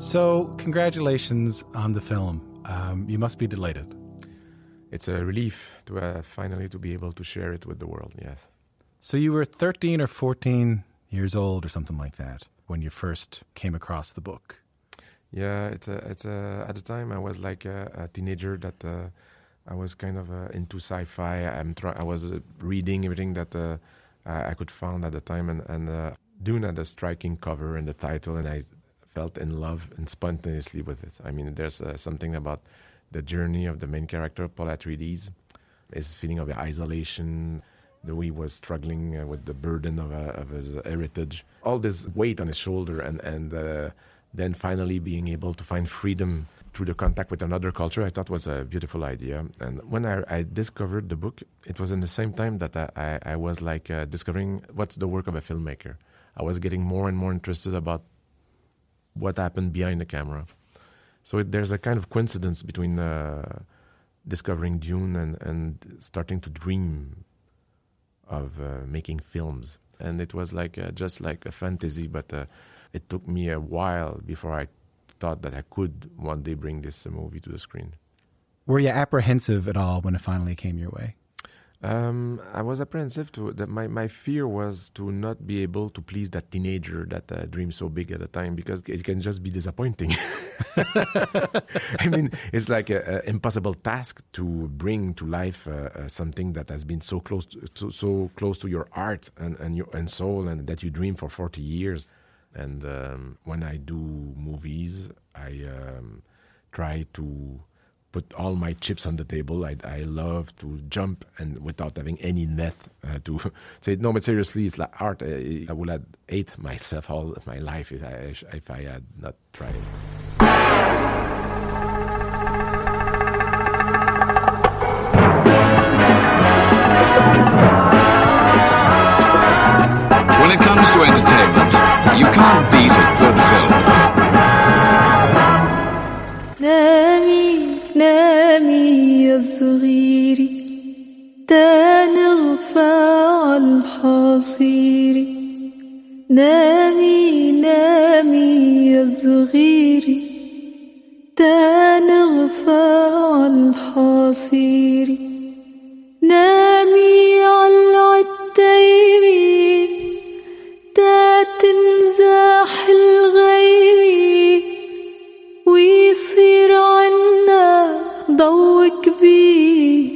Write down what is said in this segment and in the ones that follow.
So, congratulations on the film. Um, you must be delighted. It's a relief to uh, finally to be able to share it with the world. Yes. So you were 13 or 14 years old or something like that when you first came across the book. Yeah, it's a, it's a, at the time I was like a, a teenager that uh, I was kind of uh, into sci-fi. I'm try- I was uh, reading everything that uh, I could find at the time, and, and uh, Dune had a striking cover and the title, and I felt in love and spontaneously with it. I mean, there's uh, something about the journey of the main character, Paul Atreides, his feeling of isolation, the way he was struggling uh, with the burden of, uh, of his heritage, all this weight on his shoulder, and and uh, then finally being able to find freedom through the contact with another culture, I thought was a beautiful idea. And when I, I discovered the book, it was in the same time that I, I, I was like uh, discovering what's the work of a filmmaker. I was getting more and more interested about what happened behind the camera. So it, there's a kind of coincidence between uh, discovering Dune and, and starting to dream of uh, making films. And it was like uh, just like a fantasy, but uh, it took me a while before I thought that I could one day bring this movie to the screen. Were you apprehensive at all when it finally came your way? Um, I was apprehensive to that. My, my fear was to not be able to please that teenager that uh, dreams so big at the time because it can just be disappointing. I mean, it's like an impossible task to bring to life uh, uh, something that has been so close, to, so, so close to your art and and your and soul, and that you dream for forty years. And um, when I do movies, I um, try to put all my chips on the table. I, I love to jump and without having any net uh, to say no. But seriously, it's like art. I, I would have ate myself all my life if I if I had not tried. When it comes to entertainment, you can't beat a good film. نامي يا صغيري تنغفى الحصير. نامي نامي يا صغيري تنغفى الحصير. نامي على التيمي تاتنزل ضو كبير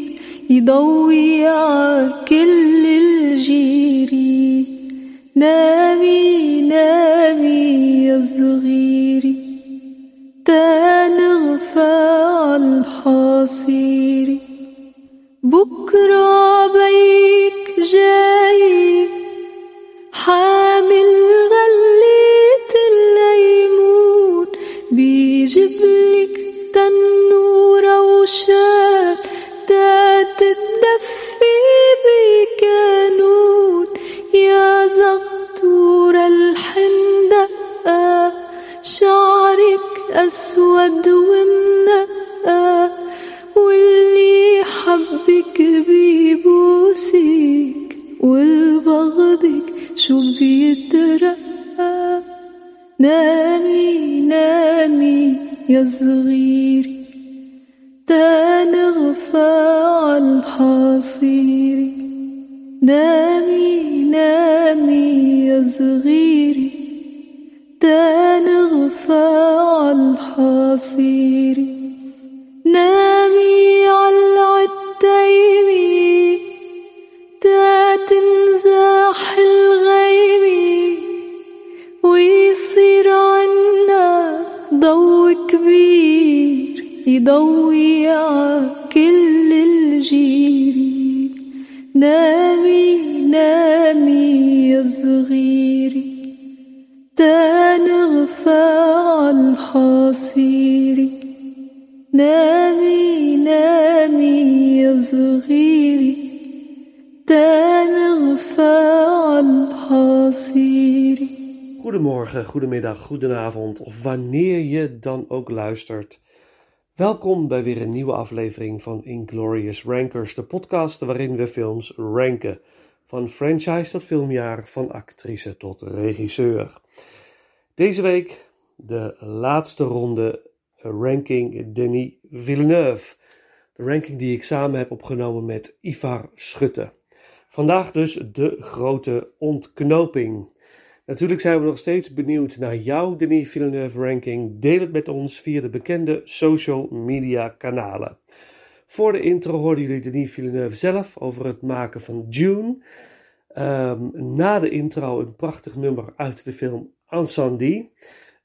يضوي عكل الجيري نامي نامي يا صغيري تنغفى الحصيري بكرة بيك جاي حامل goedemiddag, goedenavond of wanneer je dan ook luistert. Welkom bij weer een nieuwe aflevering van Inglorious Rankers, de podcast waarin we films ranken. Van franchise tot filmjaar, van actrice tot regisseur. Deze week de laatste ronde ranking Denis Villeneuve. De ranking die ik samen heb opgenomen met Ivar Schutte. Vandaag dus de grote ontknoping. Natuurlijk zijn we nog steeds benieuwd naar jouw Denis Villeneuve ranking. Deel het met ons via de bekende social media kanalen. Voor de intro hoorden jullie Denis Villeneuve zelf over het maken van June. Ehm, na de intro een prachtig nummer uit de film Incendie.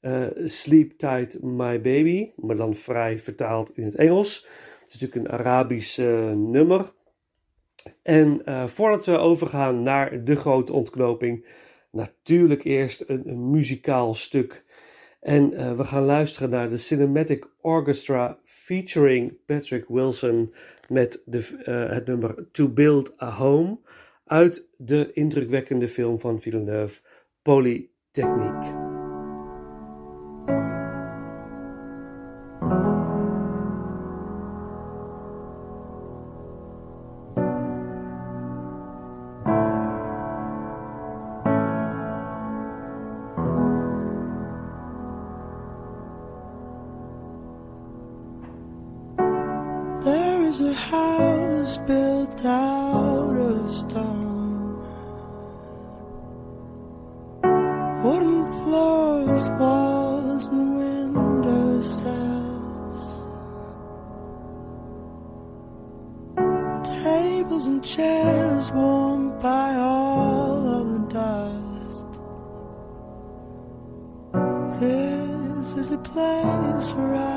Uh, Sleep Tight My Baby, maar dan vrij vertaald in het Engels. Het is natuurlijk een Arabisch uh, nummer. En uh, voordat we overgaan naar de grote ontknoping, natuurlijk eerst een, een muzikaal stuk. En uh, we gaan luisteren naar de Cinematic Orchestra featuring Patrick Wilson met de, uh, het nummer To Build a Home uit de indrukwekkende film van Villeneuve, Polytechnique. Floors, walls, and window sills. Tables and chairs warmed by all of the dust. This is a place where I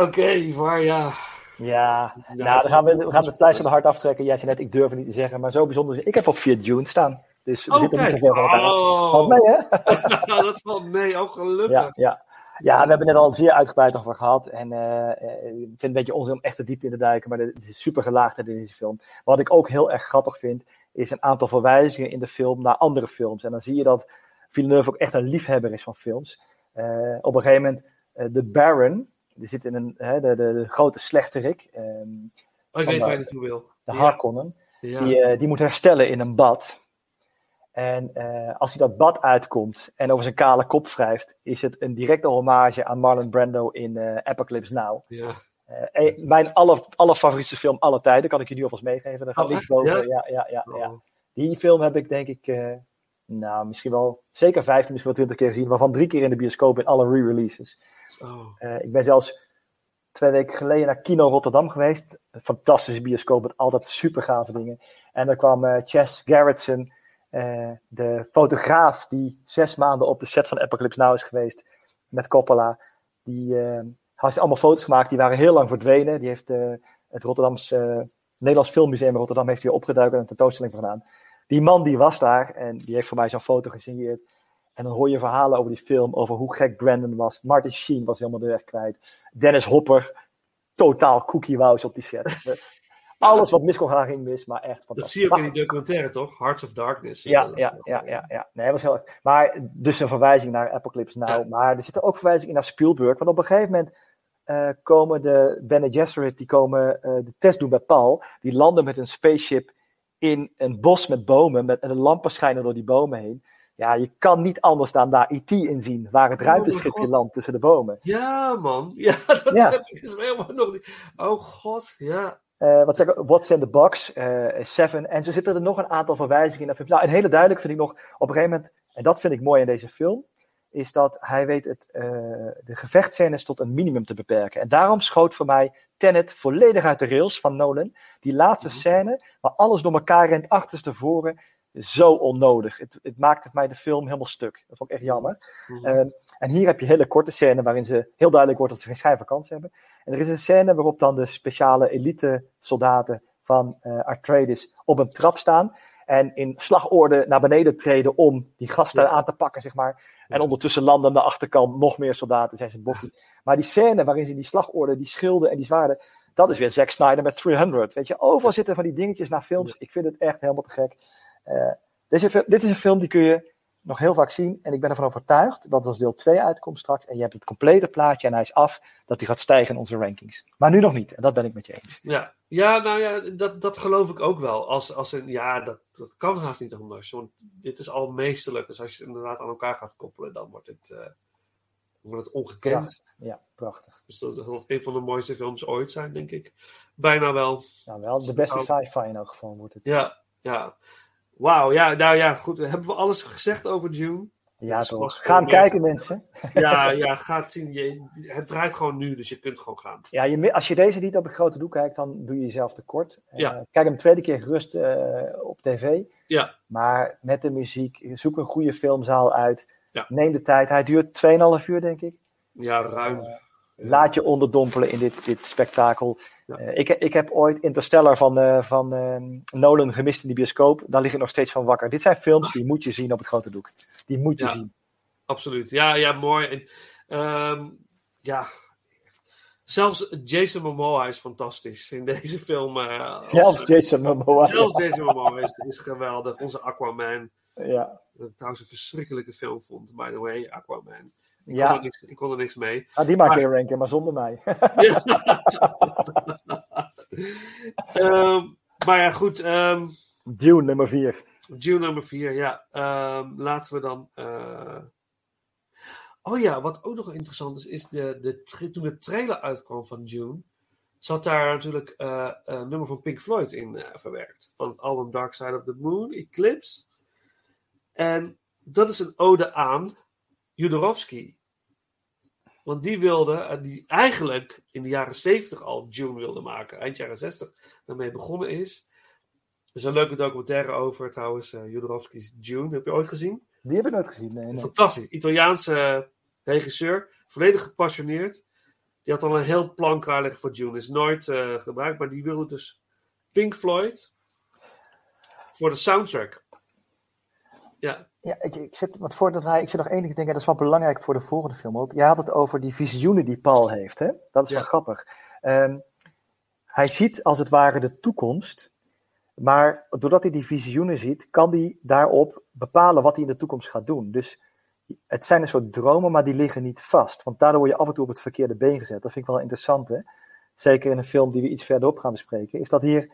Oké, Ivar, ja. Ja, Nou, nou, dan gaan we, we gaan het pleister van de hart aftrekken. Jij zei net, ik durf het niet te zeggen, maar zo bijzonder is Ik heb op 4 June staan. Dus we Oh, zitten niet kijk. zoveel van. Oh. Valt mee, hè? Nou, dat valt mee, ook gelukkig. Ja, ja. ja, we hebben het net al zeer uitgebreid over gehad. En eh, eh, ik vind het een beetje onzin om echt de diepte in te duiken. Maar het is super gelaagd in deze film. Wat ik ook heel erg grappig vind, is een aantal verwijzingen in de film naar andere films. En dan zie je dat Villeneuve ook echt een liefhebber is van films. Eh, op een gegeven moment, de Baron, die zit in een, hè, de, de, de grote slechterik, ehm, Oh, ik weet waar je naartoe wil. de Harkonnen. ja. Die, eh, die moet herstellen in een bad. En eh, als hij dat bad uitkomt en over zijn kale kop wrijft, is het een directe hommage aan Marlon Brando in eh, Apocalypse Now. ja. Mijn aller, allerfavorietste film aller tijden, kan ik je nu alvast meegeven. Daar gaat Oh, boven. Ja? Ja, ja, ja. Oh. Die film heb ik denk ik, nou misschien wel zeker 15, misschien wel 20 keer gezien, waarvan drie keer in de bioscoop in alle re-releases. Oh. Eh, ik ben zelfs twee weken geleden naar Kino Rotterdam geweest. Een fantastische bioscoop met altijd super gave dingen. En daar kwam eh Chess Gerritsen, eh, de fotograaf die zes maanden op de set van Apocalypse Now is geweest met Coppola. Die had allemaal foto's gemaakt, die waren heel lang verdwenen. Die heeft het Rotterdamse Nederlands Filmmuseum in Rotterdam heeft hier opgeduikt en een tentoonstelling van gedaan. Die man die was daar en die heeft voor mij zo'n foto gesigneerd. En dan hoor je verhalen over die film, over hoe gek Brandon was. Martin Sheen was helemaal de weg kwijt. Dennis Hopper, totaal cookie wows op die set. Eh, Alles wat mis kon gaan ging mis, maar echt Dat zie je ook in die documentaire, toch? Hearts of Darkness. ja, ja, ja, ja, ja. Nee, dat was heel erg. Maar dus een verwijzing naar Apocalypse Now. Maar er zitten ook verwijzingen in naar Spielberg. Want op een gegeven moment eh, komen de Bene Gesserit, die komen eh, de test doen bij Paul. Die landen met een spaceship in een bos met bomen. Met, en de lampen schijnen door die bomen heen. Ja, je kan niet anders dan daar E.T. in zien. Waar het Oh ruimteschipje landt tussen de bomen. Ja, man. Ja, dat Ja. heb ik dus helemaal nog niet. Oh, god. Ja. Eh, wat zeg ik, What's in the Box, eh, Seven. En zo zitten er nog een aantal verwijzingen in. Nou, een hele duidelijk vind ik nog, op een gegeven moment, en dat vind ik mooi in deze film, is dat hij weet het, eh, de gevechtscènes tot een minimum te beperken. En daarom schoot voor mij Tenet volledig uit de rails van Nolan. Die laatste Mhm. scène, waar alles door elkaar rent, achterstevoren, zo onnodig. Het, het maakte mij de film helemaal stuk. Dat vond ik echt jammer. Mhm. Ehm, en hier heb je hele korte scène waarin ze heel duidelijk wordt dat ze geen schijnvakantie hebben. En er is een scène waarop dan de speciale elite soldaten van Atreides op een trap staan. En in slagorde naar beneden treden om die gasten Ja. aan te pakken, zeg maar. En ondertussen landen aan de achterkant nog meer soldaten, zijn ze bokkie. Maar die scène waarin ze die slagorde, die schilden en die zwaarden, dat is weer Zack Snyder met 300. Weet je, overal zitten van die dingetjes naar films. Ik vind het echt helemaal te gek. Eh, deze, fi- dit is een film die kun je nog heel vaak zien. En ik ben ervan overtuigd dat als deel 2 uitkomt straks en je hebt het complete plaatje en hij is af, dat die gaat stijgen in onze rankings. Maar nu nog niet. En dat ben ik met je eens. Ja, ja nou ja, dat, dat geloof ik ook wel. Als, als een, ja, dat, dat kan haast niet anders. Want dit is al meesterlijk. Dus als je het inderdaad aan elkaar gaat koppelen, dan wordt het, eh, wordt het ongekend. Ja, prachtig. Dus dat dat zal een van de mooiste films ooit zijn, denk ik. Bijna wel. Nou wel, de beste sci-fi in elk geval wordt het. Ja, ja. Wauw, ja, nou ja, goed. Hebben we alles gezegd over Dune? Ja, toch. Ga hem kijken, mensen. Ja, ja, ga het zien. Je, het draait gewoon nu, dus je kunt gewoon gaan. Ja, je, als je deze niet op het grote doek kijkt, dan doe je jezelf tekort. Eh, kijk hem een tweede keer gerust eh, op tv. Ja, Maar met de muziek, zoek een goede filmzaal uit. Ja. Neem de tijd. Hij duurt 2,5 uur, denk ik. ja ruim. Laat je onderdompelen in dit, dit spektakel. Ja. Eh, ik, ik heb ooit Interstellar van, eh, van eh, Nolan gemist in de bioscoop. Daar lig ik nog steeds van wakker. Dit zijn films die moet je zien op het grote doek. Die moet je Ja. zien. Absoluut. Ja, ja, mooi. En, ehm, ja, zelfs Jason Momoa is fantastisch in deze film. eh, Zelfs Jason Momoa. Zelfs Jason Momoa is, is geweldig. Onze Aquaman. Ja. Dat ik trouwens een verschrikkelijke film vond, by the way, Aquaman. Ik, kon, Ja. er niks, ik kon er niks mee. Ah, die maak Maar- je een ranking, maar zonder mij. Ja. Ehm, maar ja, goed. ehm, Dune nummer 4. Dune nummer 4, ja. Ehm, laten we dan. eh, Oh ja, wat ook nog interessant is, is de, de toen de trailer uitkwam van Dune, zat daar natuurlijk eh, een nummer van Pink Floyd in eh, verwerkt. Van het album Dark Side of the Moon, Eclipse. En dat is een ode aan Jodorowsky. Want die wilde, eh, die eigenlijk in de jaren 70 al Dune wilde maken, eind jaren 60 daarmee begonnen is. Er is een leuke documentaire over trouwens, uh, Jodorowsky's Dune. Heb je ooit gezien? Die heb ik nooit gezien. Nee, nee. Fantastisch. Italiaanse regisseur, volledig gepassioneerd. Die had al een heel plan klaar liggen voor June. Is nooit eh, gebruikt, maar die wilde dus Pink Floyd voor de soundtrack. Ja, Ja, ik, ik zit, wat voordat hij, ik zit nog enige dingen, dat is wel belangrijk voor de volgende film ook. Je had het over die visioenen die Paul heeft, hè? Dat is Ja. wel grappig. Ehm, hij ziet als het ware de toekomst, maar doordat hij die visioenen ziet, kan hij daarop bepalen wat hij in de toekomst gaat doen. Dus het zijn een soort dromen, maar die liggen niet vast. Want daardoor word je af en toe op het verkeerde been gezet. Dat vind ik wel interessant, hè? Zeker in een film die we iets verderop gaan bespreken. Is dat hier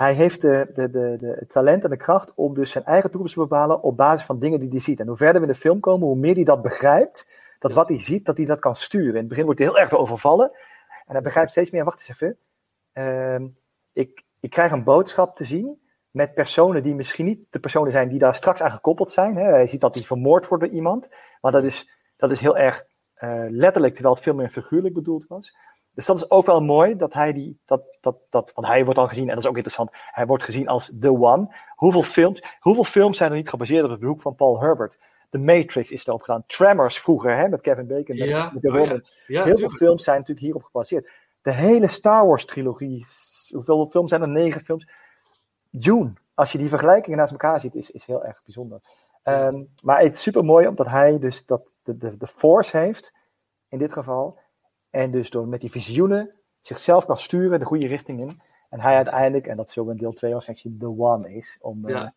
hij heeft de, de, de, de, het talent en de kracht om dus zijn eigen toekomst te bepalen op basis van dingen die hij ziet. En hoe verder we in de film komen, hoe meer hij dat begrijpt, dat wat hij ziet, dat hij dat kan sturen. In het begin wordt hij heel erg overvallen. En hij begrijpt steeds meer, wacht eens even, Ehm, ik, ik krijg een boodschap te zien met personen die misschien niet de personen zijn die daar straks aan gekoppeld zijn. Hè. Hij ziet dat hij vermoord wordt door iemand, maar dat is, dat is heel erg eh, letterlijk, terwijl het veel meer figuurlijk bedoeld was. Dus dat is ook wel mooi dat hij die, dat, dat, dat, want hij wordt dan gezien, en dat is ook interessant, hij wordt gezien als the one. Hoeveel films, hoeveel films zijn er niet gebaseerd op het boek van Paul Herbert? The Matrix is erop gedaan. Tremors vroeger, hè, met Kevin Bacon, met, Ja, met de ja. Heel veel films zijn natuurlijk hierop gebaseerd. De hele Star Wars trilogie, hoeveel films zijn er? Negen films. June, als je die vergelijkingen naast elkaar ziet, is, is heel erg bijzonder. Ehm, maar het is super mooi omdat hij dus dat, de, de, de force heeft, in dit geval. En dus door met die visioenen zichzelf kan sturen de goede richting in. En hij uiteindelijk, en dat zullen we in deel 2 waarschijnlijk zien, the one is om, eh,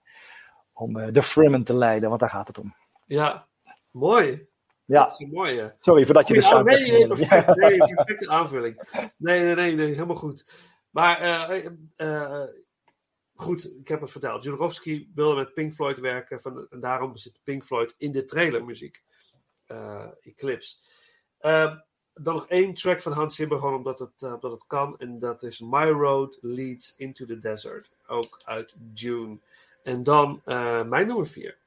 om eh, de Fremen te leiden, want daar gaat het om. Ja, mooi. Ja, Dat is een mooie. sorry voordat je de oh, soundtrack nee, perfect. Nee, perfecte aanvulling. Nee, nee, nee, nee helemaal goed. Maar eh, goed, ik heb het verteld. Jodorowsky wilde met Pink Floyd werken. Van, en daarom zit Pink Floyd in de trailermuziek. eh Eclipse dan nog één track van Hans Zimmer, gewoon omdat het, eh, omdat het kan. En dat is My Road Leads Into the Desert. Ook uit June. En dan eh, mijn nummer vier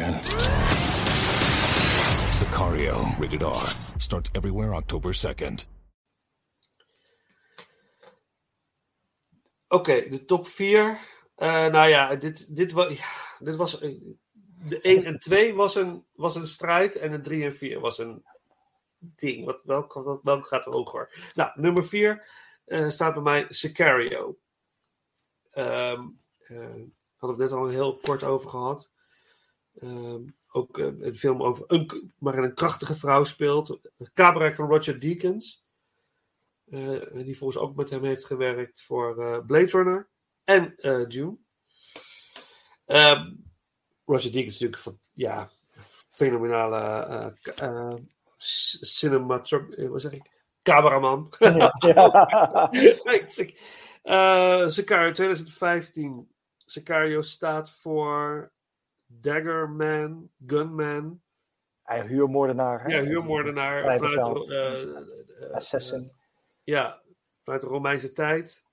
again. Sicario, rated R. Starts everywhere October 2nd. Oké, de top 4. nou ja, dit, dit, wa dit was. eh, De 1 en 2 was een, was een strijd. En de 3 en 4 was een ding. Wat, gaat er hoger? Nou, nummer 4 staat bij mij Sicario. Eh, hadden we het net al heel kort over gehad. Ehm, ook eh, een film over een, waarin een krachtige vrouw speelt. Cabaret van Roger Deakins. eh, die volgens ook met hem heeft gewerkt voor eh, Blade Runner en Dune. Ehm, Roger Deakins is natuurlijk van, ja, fenomenale cinematro- eh, wat zeg ik? Cameraman. Ja, Sicario 2015. Sicario staat voor Daggerman, Gunman. Hij huurmoordenaar. hè? Ja, huurmoordenaar. Vanuit, eh, eh, eh, Assassin. ja, vanuit de Romeinse tijd.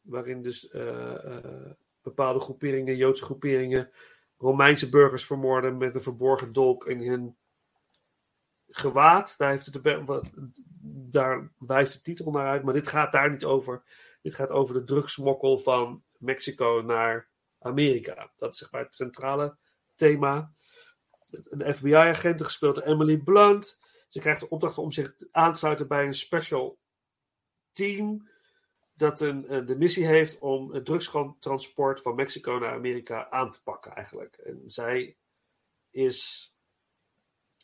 Waarin dus eh, eh, bepaalde groeperingen, Joodse groeperingen, Romeinse burgers vermoorden met een verborgen dolk in hun gewaad. Daar, heeft het de, wat, daar wijst de titel naar uit, maar dit gaat daar niet over. Dit gaat over de drugsmokkel van Mexico naar Amerika. Dat is zeg maar het centrale thema. Een FBI-agent, gespeeld door Emily Blunt. Ze krijgt de opdracht om zich aan te sluiten bij een special team dat een, eh, de missie heeft om het drugstransport van Mexico naar Amerika aan te pakken eigenlijk. En zij is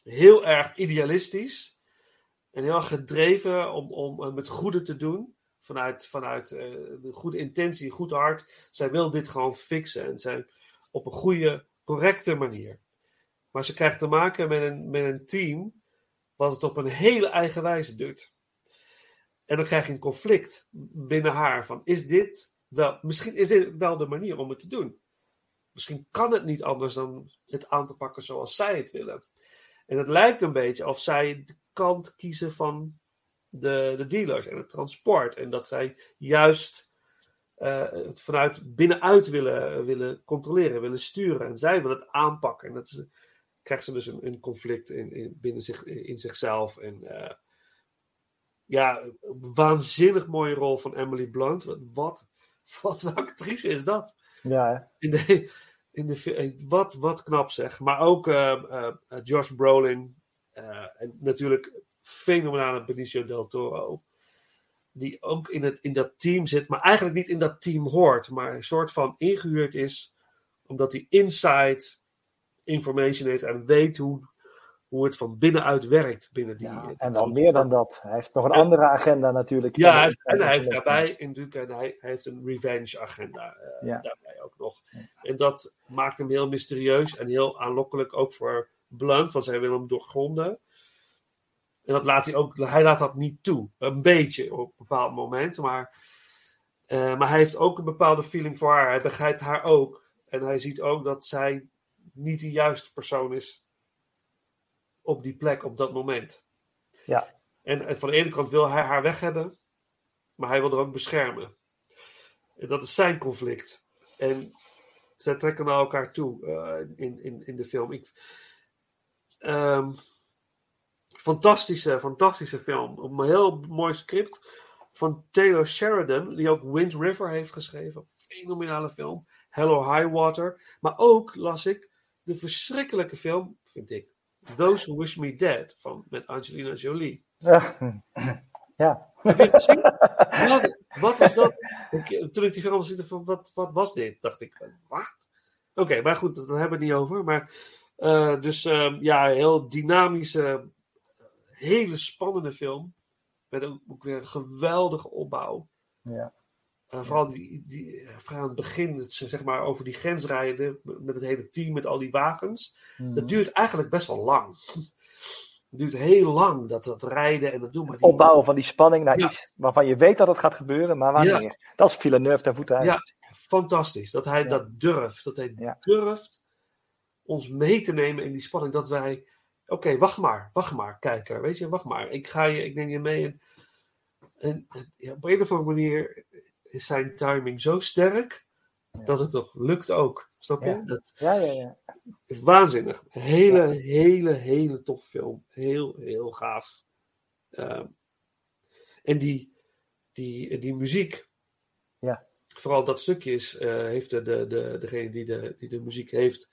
heel erg idealistisch en heel erg gedreven om, om eh, het goede te doen. Vanuit, vanuit eh, de goede intentie, een goed hart. Zij wil dit gewoon fixen en zij op een goede, correcte manier. Maar ze krijgt te maken met een, met een team wat het op een hele eigen wijze doet. En dan krijg je een conflict binnen haar van is dit wel, misschien is dit wel de manier om het te doen. Misschien kan het niet anders dan het aan te pakken zoals zij het willen. En het lijkt een beetje of zij de kant kiezen van de, de dealers en het transport. En dat zij juist eh, het vanuit binnenuit willen, willen controleren, willen sturen. En zij willen het aanpakken. En dat is, krijgt ze dus een, een conflict in, in, binnen zich, in zichzelf. En eh, ja, een waanzinnig mooie rol van Emily Blunt. Wat, wat, een actrice is dat? Ja, hè? In de, in de, wat, wat knap zeg. Maar ook eh, Josh Brolin. en natuurlijk fenomenale Benicio del Toro. Die ook in, het, in dat team zit, maar eigenlijk niet in dat team hoort. Maar een soort van ingehuurd is. Omdat hij inside information heeft en weet hoe, hoe het van binnenuit werkt binnen die. Ja, die en team. meer dan dat. Hij heeft nog een andere agenda natuurlijk. Ja, Dan hij de heeft- en hij heeft daarbij in en hij, hij heeft een revenge agenda eh, Ja. daarbij ook nog. En dat maakt hem heel mysterieus en heel aanlokkelijk ook voor Blunt, want zij wil hem doorgronden. En dat laat hij ook, hij laat dat niet toe. Een beetje op een bepaald moment, maar, eh, maar hij heeft ook een bepaalde feeling voor haar. Hij begrijpt haar ook. En hij ziet ook dat zij niet de juiste persoon is op die plek op dat moment. Ja. En eh, van de ene kant wil hij haar weg hebben, maar hij wil er ook beschermen. En dat is zijn conflict. En zij trekken naar elkaar toe eh, in, in, in de film. Ik, ehm, fantastische, fantastische film. Een heel mooi script van Taylor Sheridan, die ook Wind River heeft geschreven. Fenomenale film. Hello High Water. Maar ook las ik de verschrikkelijke film, vind ik. Those Who Wish Me Dead, van, met Angelina Jolie. Ja. ja. Wat, wat was dat? Ik, toen ik die film zag, van wat, wat was dit? Dacht ik, wat? Oké, maar goed, daar hebben we het niet over. Maar, eh, dus ehm, ja, heel dynamische, hele spannende film. Met ook, weer een geweldige opbouw. Ja. Eh, vooral die, die, eh, vooral aan het begin, het, zeg maar, over die grensrijden met het hele team, met al die wagens. Mhm. Dat duurt eigenlijk best wel lang. Het duurt heel lang, dat, dat rijden en dat doen. Maar die, Opbouwen van die spanning naar Ja. iets waarvan je weet dat het gaat gebeuren, maar wanneer. Ja. Dat is Villeneuve ten voeten uit. Ja, fantastisch. Dat hij Ja. dat durft. Dat hij durft ons mee te nemen in die spanning. Dat wij, oké, wacht maar, wacht maar, kijker. Weet je, wacht maar. Ik, ga je, ik neem je mee. En, en, en, ja, op een of andere manier is zijn timing zo sterk dat het toch lukt ook. Snap je? Ja. Dat Ja, ja, ja. is waanzinnig. Hele, hele, hele tof film. Heel, heel gaaf. Ehm, en die, die, die muziek, Ja. vooral dat stukje is, eh, heeft de, de, de, degene die de, die de muziek heeft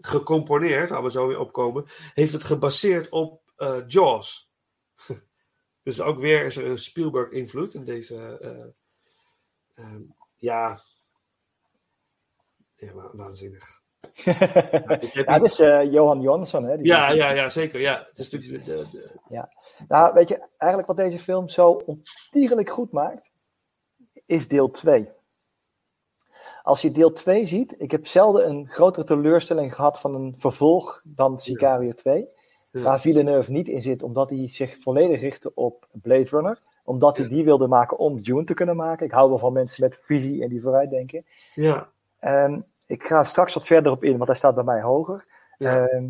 gecomponeerd, waar we zo weer opkomen, heeft het gebaseerd op eh, Jaws. dus ook weer is er een Spielberg-invloed in deze. eh, ehm, ja. Ja, wa- waanzinnig. ja, het is eh, Johan Johansson, hè? die Ja, ja, ja, zeker. Ja. Het is natuurlijk de, de, de- Ja. Nou, weet je, eigenlijk wat deze film zo ontiegelijk goed maakt, is deel 2. Als je deel 2 ziet, ik heb zelden een grotere teleurstelling gehad van een vervolg dan Sicario 2. Ja. Waar Villeneuve niet in zit, omdat hij zich volledig richtte op Blade Runner. Omdat hij die wilde maken om Dune te kunnen maken. Ik hou wel van mensen met visie en die vooruitdenken. ja. Ehm, ik ga straks wat verder op in, want hij staat bij mij hoger. Ja. Ehm,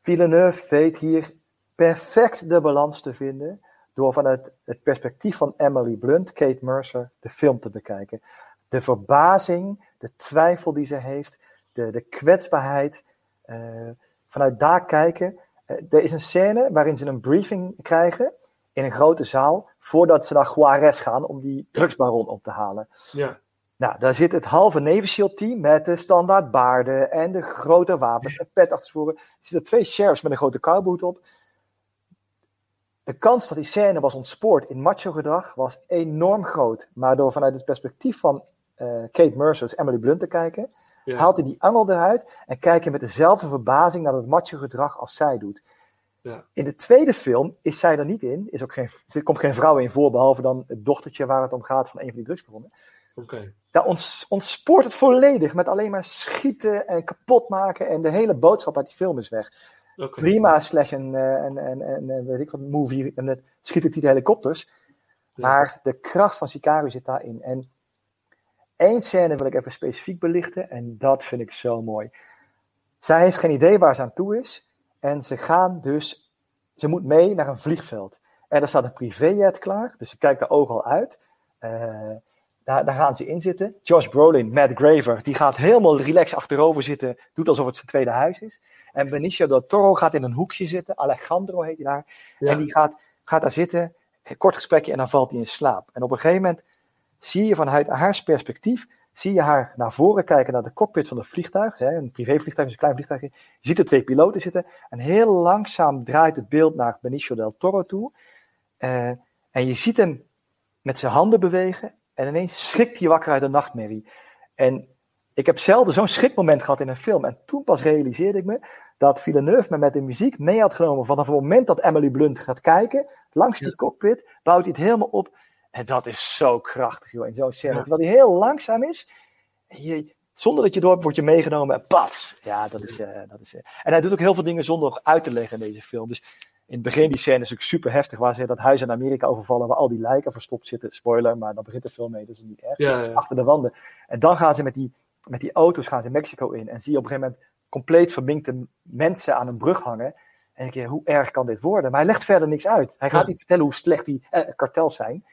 Villeneuve weet hier perfect de balans te vinden door vanuit het perspectief van Emily Blunt, Kate Mercer, de film te bekijken. De verbazing, de twijfel die ze heeft, de, de kwetsbaarheid. eh, vanuit daar kijken. Eh, er is een scène waarin ze een briefing krijgen in een grote zaal voordat ze naar Juarez gaan om die drugsbaron op te halen. ja. Nou, daar zit het halve Navy SEAL team met de standaard baarden en de grote wapens en pet achtervoeren. Er zitten twee sheriffs met een grote cowboot op. De kans dat die scène was ontspoord in macho gedrag was enorm groot. Maar door vanuit het perspectief van Kate Mercer, dus Emily Blunt, te kijken, Ja. haalt hij die angel eruit en kijkt hij met dezelfde verbazing naar het macho gedrag als zij doet. Ja. In de tweede film is zij er niet in. Is ook geen, er komt geen vrouw in voor, behalve dan het dochtertje waar het om gaat van een van die drugsbronnen. Oké. Daar ons, ontspoort het volledig met alleen maar schieten en kapot maken. En de hele boodschap uit die film is weg. Prima, slash een, eh, een, een, een, een, weet ik wat, movie. En het schiet het die de helikopters. Maar de kracht van Sicario zit daarin. En één scène wil ik even specifiek belichten. En dat vind ik zo mooi. Zij heeft geen idee waar ze aan toe is. En ze gaan dus, ze moet mee naar een vliegveld. En er staat een privéjet klaar. Dus ze kijkt daar ook al uit. Eh, daar, daar gaan ze in zitten. Josh Brolin, Matt Graver, die gaat helemaal relaxed achterover zitten. Doet alsof het zijn tweede huis is. En Benicio del Toro gaat in een hoekje zitten. Alejandro heet hij daar. Ja. En die gaat, gaat daar zitten. Een kort gesprekje en dan valt hij in slaap. En op een gegeven moment zie je vanuit haar perspectief. Zie je haar naar voren kijken naar de cockpit van het vliegtuig. Hè, een privévliegtuig is een klein vliegtuigje. Je ziet er twee piloten zitten. En heel langzaam draait het beeld naar Benicio del Toro toe. Eh, en je ziet hem met zijn handen bewegen. En ineens schrikt hij wakker uit een nachtmerrie. En ik heb zelden zo'n schrikmoment gehad in een film. En toen pas realiseerde ik me dat Villeneuve me met de muziek mee had genomen. Vanaf het moment dat Emily Blunt gaat kijken, langs die cockpit, bouwt hij het helemaal op. En dat is zo krachtig, joh, in zo'n scène. Ja. Terwijl hij heel langzaam is. Je, zonder dat je door hebt, word je meegenomen en pats. Ja, dat is... eh, dat is eh. En hij doet ook heel veel dingen zonder uit te leggen in deze film. Dus in het begin die scène is natuurlijk super heftig, waar ze dat huis in Amerika overvallen, waar al die lijken verstopt zitten. Spoiler, maar dan begint de film mee, dus is niet erg. Ja, ja. Achter de wanden. En dan gaan ze met die, met die auto's gaan ze Mexico in. En zie je op een gegeven moment compleet verminkte mensen aan een brug hangen. En ik denk, hoe erg kan dit worden? Maar hij legt verder niks uit. Hij gaat niet vertellen hoe slecht die eh, kartels zijn.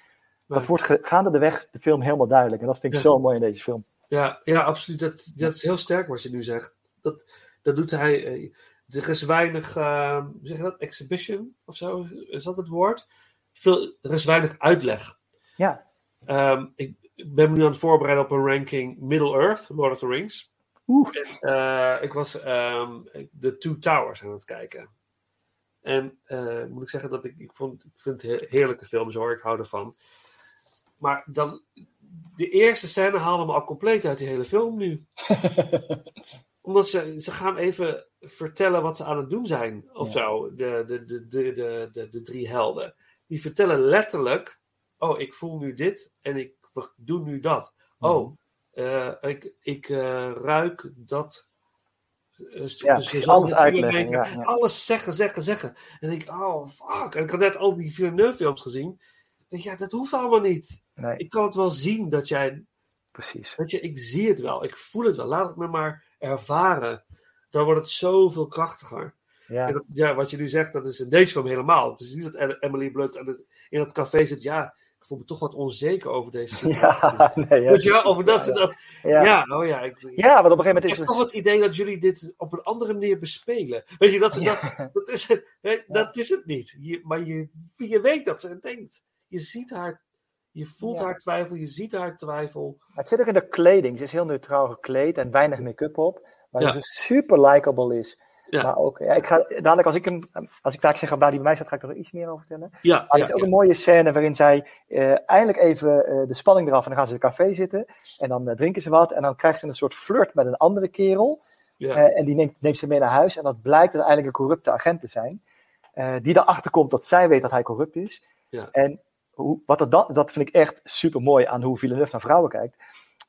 Dat wordt ge- gaande de weg de film helemaal duidelijk. En dat vind ik Ja. zo mooi in deze film. Ja, ja, absoluut. Dat, dat is heel sterk wat je nu zegt. Dat, dat doet hij. eh, Er is weinig, hoe zeg je dat, exhibition of zo, is dat het woord? Veel, er is weinig uitleg. Ja. Ehm, ik ben me nu aan het voorbereiden op een ranking Middle Earth, Lord of the Rings. Oeh. En, eh, ik was ehm, de Two Towers aan het kijken. En eh, moet ik zeggen dat ik, ik, vond, ik vind het he- heerlijke films hoor, ik hou ervan. Maar dan, de eerste scène haalde me al compleet uit die hele film nu. Omdat ze, ze gaan even vertellen wat ze aan het doen zijn. Of Ja. zo, de, de, de, de, de, de, de drie helden. Die vertellen letterlijk: Oh, ik voel nu dit en ik doe nu dat. Oh, eh, ik, ik eh, ruik dat Dus, Ja, dus alles uitleggen, ja, ja. Alles zeggen, zeggen, zeggen. En ik, oh fuck. En ik had net al die Villeneuve-films gezien. Ik denk, ja, dat hoeft allemaal niet. Nee, Ik kan het wel zien dat jij precies. Weet je, ik zie het wel, ik voel het wel. Laat het me maar ervaren. Dan wordt het zoveel krachtiger. Ja. Dat- ja, wat je nu zegt, dat is in deze film helemaal. Het is niet dat Em- Emily Blunt in het café zit. Ja, ik voel me toch wat onzeker over deze situatie. Ja, nee, ja. Over dat ze dat. Ja. Ja, oh ja. Ik, Ja, want op een gegeven moment ik is heb het... toch het idee dat jullie dit op een andere manier bespelen. Weet je, dat, ze dat, dat, is, het, dat is het niet. Je, maar je, je weet dat ze het denkt. Je ziet haar, je voelt Ja. haar twijfel, je ziet haar twijfel. Het zit ook in de kleding. Ze is heel neutraal gekleed en weinig make-up op. Maar Ja. ze super likable is. Ja. Maar ook, ja, ik ga, dadelijk als ik hem, als ik daar zeg waar die bij mij staat, ga ik er iets meer over vertellen. Ja, Maar er ja, is ook een mooie scène waarin zij eh, eindelijk even eh, de spanning eraf en dan gaan ze in een café zitten. En dan eh, drinken ze wat en dan krijgt ze een soort flirt met een andere kerel. Ja. En die neemt, neemt ze mee naar huis en dat blijkt uiteindelijk een corrupte agent te zijn. die erachter komt dat zij weet dat hij corrupt is. Ja. En hoe, wat er dan, dat vind ik echt super mooi aan hoe Villeneuve naar vrouwen kijkt.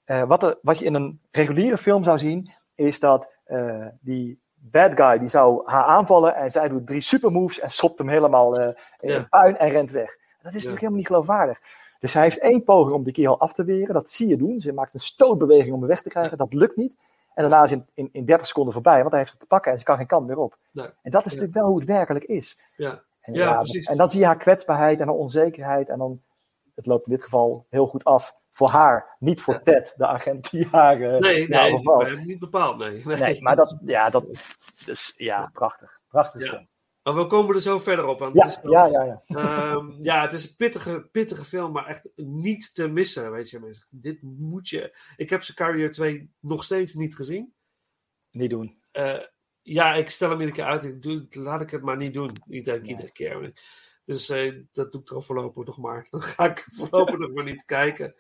Eh, wat, er, wat je in een reguliere film zou zien, is dat eh, die bad guy die zou haar aanvallen en zij doet drie super moves en schopt hem helemaal eh, in Ja. puin en rent weg. Dat is natuurlijk helemaal niet geloofwaardig. Dus hij heeft één poging om die kerel af te weren. Dat zie je doen. Ze maakt een stootbeweging om hem weg te krijgen. Dat lukt niet. En daarna is het in, in, in 30 seconden voorbij, want hij heeft het te pakken en ze kan geen kant meer op. Nee. En dat is natuurlijk wel hoe het werkelijk is. Ja. En, Ja, ja, precies. en dan zie je haar kwetsbaarheid en haar onzekerheid. En dan, het loopt in dit geval heel goed af voor haar. Niet voor Ted, de agent die haar eh, Nee, nee, nee, niet bepaald, nee. nee. Nee, maar dat, ja, dat is ja, prachtig. Prachtig Ja. Maar we komen er zo verder op. Want Ja, het is, ja, ja, ja. Ehm, ja, het is een pittige, pittige film, maar echt niet te missen, weet je mensen. Dit moet je... Ik heb Sicario 2 nog steeds niet gezien. Niet doen. Eh, ja, ik stel hem iedere keer uit. Ik doe, laat ik het maar niet doen. Niet denk iedere keer. Dus eh, dat doe ik er voorlopig nog maar. Dan ga ik voorlopig nog maar niet kijken.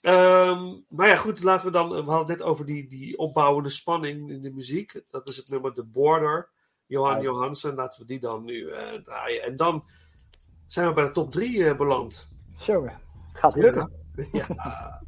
Ehm, maar ja, goed, laten we dan. We hadden het net over die, die opbouwende spanning in de muziek. Dat is het nummer The Border. Johan. Johansen. Laten we die dan nu eh, draaien. En dan zijn we bij de top 3 beland. Zo, gaat lukken. Ja.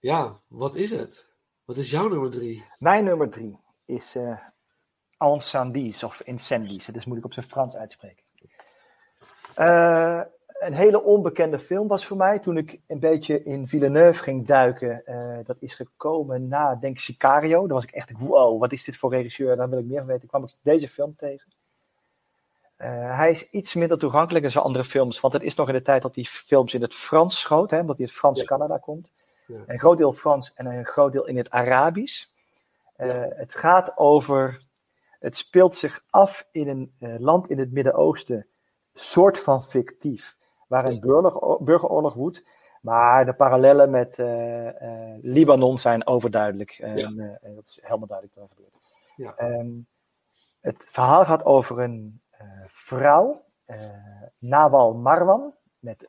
Ja, wat is het? Wat is jouw nummer drie? Mijn nummer drie is uh, Incendies of Incendies. Is moet ik op zijn Frans uitspreken. Uh, een hele onbekende film was voor mij toen ik een beetje in Villeneuve ging duiken. Uh, dat is gekomen na, denk ik, Sicario. Dan was ik echt, wow, wat is dit voor regisseur? Daar wil ik meer van weten. Ik kwam ik deze film tegen. Uh, hij is iets minder toegankelijk dan zijn andere films, want het is nog in de tijd dat hij films in het Frans schoot, hè, omdat hij uit Frans Canada komt. Ja. Een groot deel Frans en een groot deel in het Arabisch. Ja. Het gaat over, het speelt zich af in een uh, land in het Midden-Oosten, soort van fictief, waar een burger, burgeroorlog woedt. Maar de parallellen met Libanon zijn overduidelijk. Ja. En dat is helemaal duidelijk wat er gebeurt. Ja. Um, het verhaal gaat over een vrouw, Nawal Marwan, met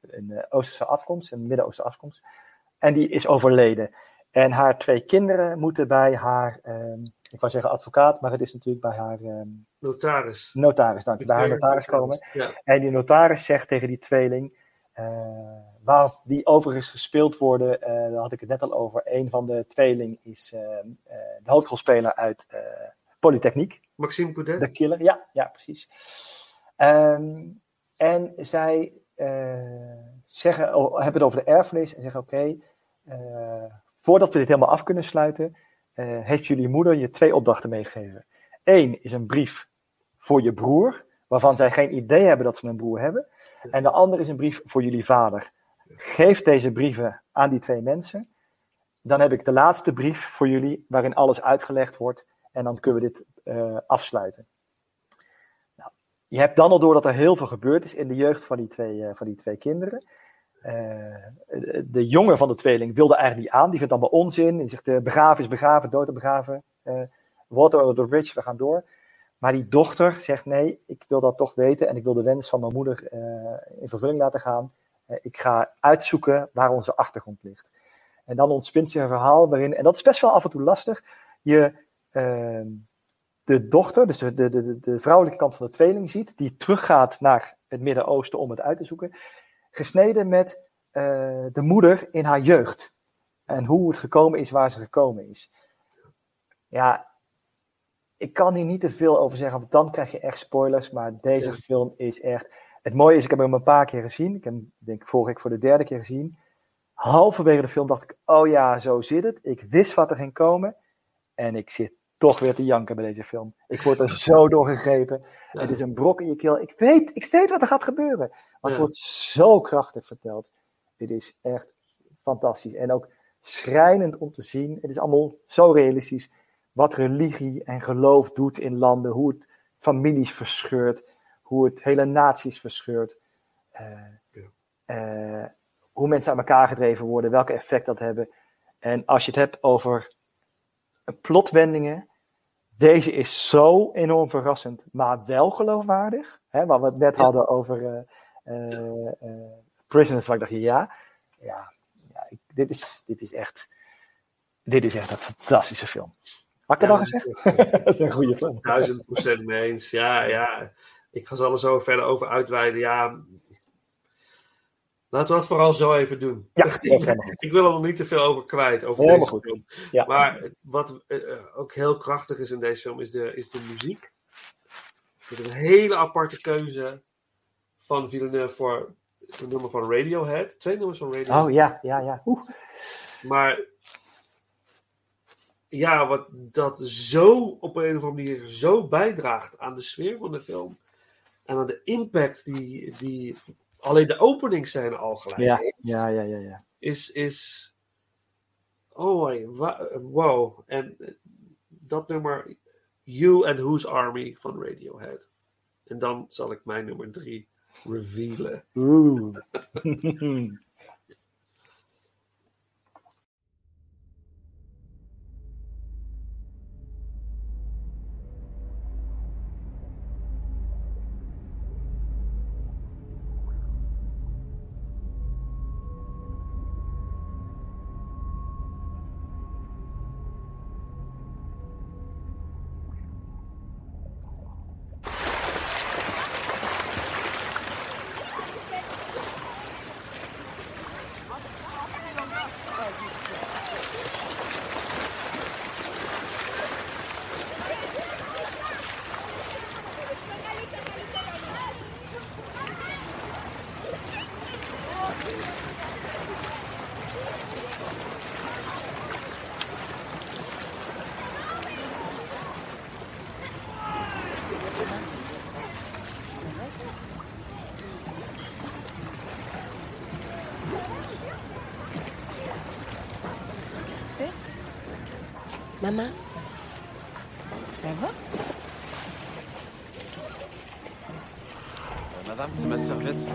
een Oosterse afkomst, een Midden-Oosterse afkomst. En die is overleden. En haar twee kinderen moeten bij haar, um, ik wou zeggen advocaat, maar het is natuurlijk bij haar... Um, notaris. Notaris, dank je. Bij haar notaris komen. Ja. En die notaris zegt tegen die tweeling, waar die overigens gespeeld worden, daar had ik het net al over, een van de tweeling is de hoofdrolspeler uit Polytechniek. Maxime Coudet? De killer, ja, ja precies. Um, en zij zeggen, oh, hebben het over de erfenis en zeggen: Oké, okay, voordat we dit helemaal af kunnen sluiten, uh, heeft jullie moeder je twee opdrachten meegegeven. Eén is een brief voor je broer, waarvan zij geen idee hebben dat ze een broer hebben. En de andere is een brief voor jullie vader. Geef deze brieven aan die twee mensen. Dan heb ik de laatste brief voor jullie, waarin alles uitgelegd wordt. En dan kunnen we dit uh, afsluiten. Nou, je hebt dan al door dat er heel veel gebeurd is in de jeugd van die twee, uh, van die twee kinderen. Uh, de jongen van de tweeling wilde eigenlijk niet aan. Die vindt allemaal onzin. Die zegt, uh, begraven is begraven, dood is begraven. water over the bridge, we gaan door. Maar die dochter zegt, nee, ik wil dat toch weten. En ik wil de wens van mijn moeder in vervulling laten gaan. ik ga uitzoeken waar onze achtergrond ligt. En dan ontspint zich een verhaal waarin, en dat is best wel af en toe lastig, je uh, de dochter, dus de, de, de, de, vrouwelijke kant van de tweeling ziet, die teruggaat naar het Midden-Oosten om het uit te zoeken, gesneden met uh, de moeder in haar jeugd. En hoe het gekomen is waar ze gekomen is. Ja, ik kan hier niet te veel over zeggen, want dan krijg je echt spoilers, maar deze ja. film is echt... Het mooie is, ik heb hem een paar keer gezien, ik heb hem denk ik vorige week voor de derde keer gezien. Halverwege de film dacht ik, oh ja, zo zit het. Ik wist wat er ging komen. En ik zit toch weer te janken bij deze film. Ik word er zo door gegrepen. Ja. Het is een brok in je keel. Ik weet, ik weet wat er gaat gebeuren. Maar het wordt zo krachtig verteld. Dit is echt fantastisch. En ook schrijnend om te zien. Het is allemaal zo realistisch. Wat religie en geloof doet in landen. Hoe het families verscheurt. Hoe het hele naties verscheurt. Uh, ja. uh, hoe mensen aan elkaar gedreven worden. Welke effect dat hebben. En als je het hebt over plotwendingen. Deze is zo enorm verrassend, maar wel geloofwaardig. Hè, waar we het net ja. hadden over uh, uh, uh, Prisoners, waar ik dacht, ja, ja, ja ik, dit, is, dit, is echt, dit is echt een fantastische film. Had ik ja, het al gezegd? dat is een goede film. Duizend procent mee eens. Ja, ja. Ik ga ze er zo verder over uitweiden. Ja, Laten we dat vooral zo even doen. Ja, ik wil er nog niet te veel over kwijt, over Helemaal deze goed. film. Ja. Maar wat uh, ook heel krachtig is in deze film, is de, is de muziek. Met een hele aparte keuze van Villeneuve voor een nummer van Radiohead. Twee nummers van Radiohead. Oh ja, ja, ja. Oeh. Maar ja, wat dat zo op een of andere manier zo bijdraagt aan de sfeer van de film. En aan de impact die, die alleen de openings zijn al gelijk. Ja, ja, ja, ja, ja. Is, is. Oh, wow. En dat nummer, You and Whose Army van Radiohead. En dan zal ik mijn nummer drie revealen. Oeh. Messerritz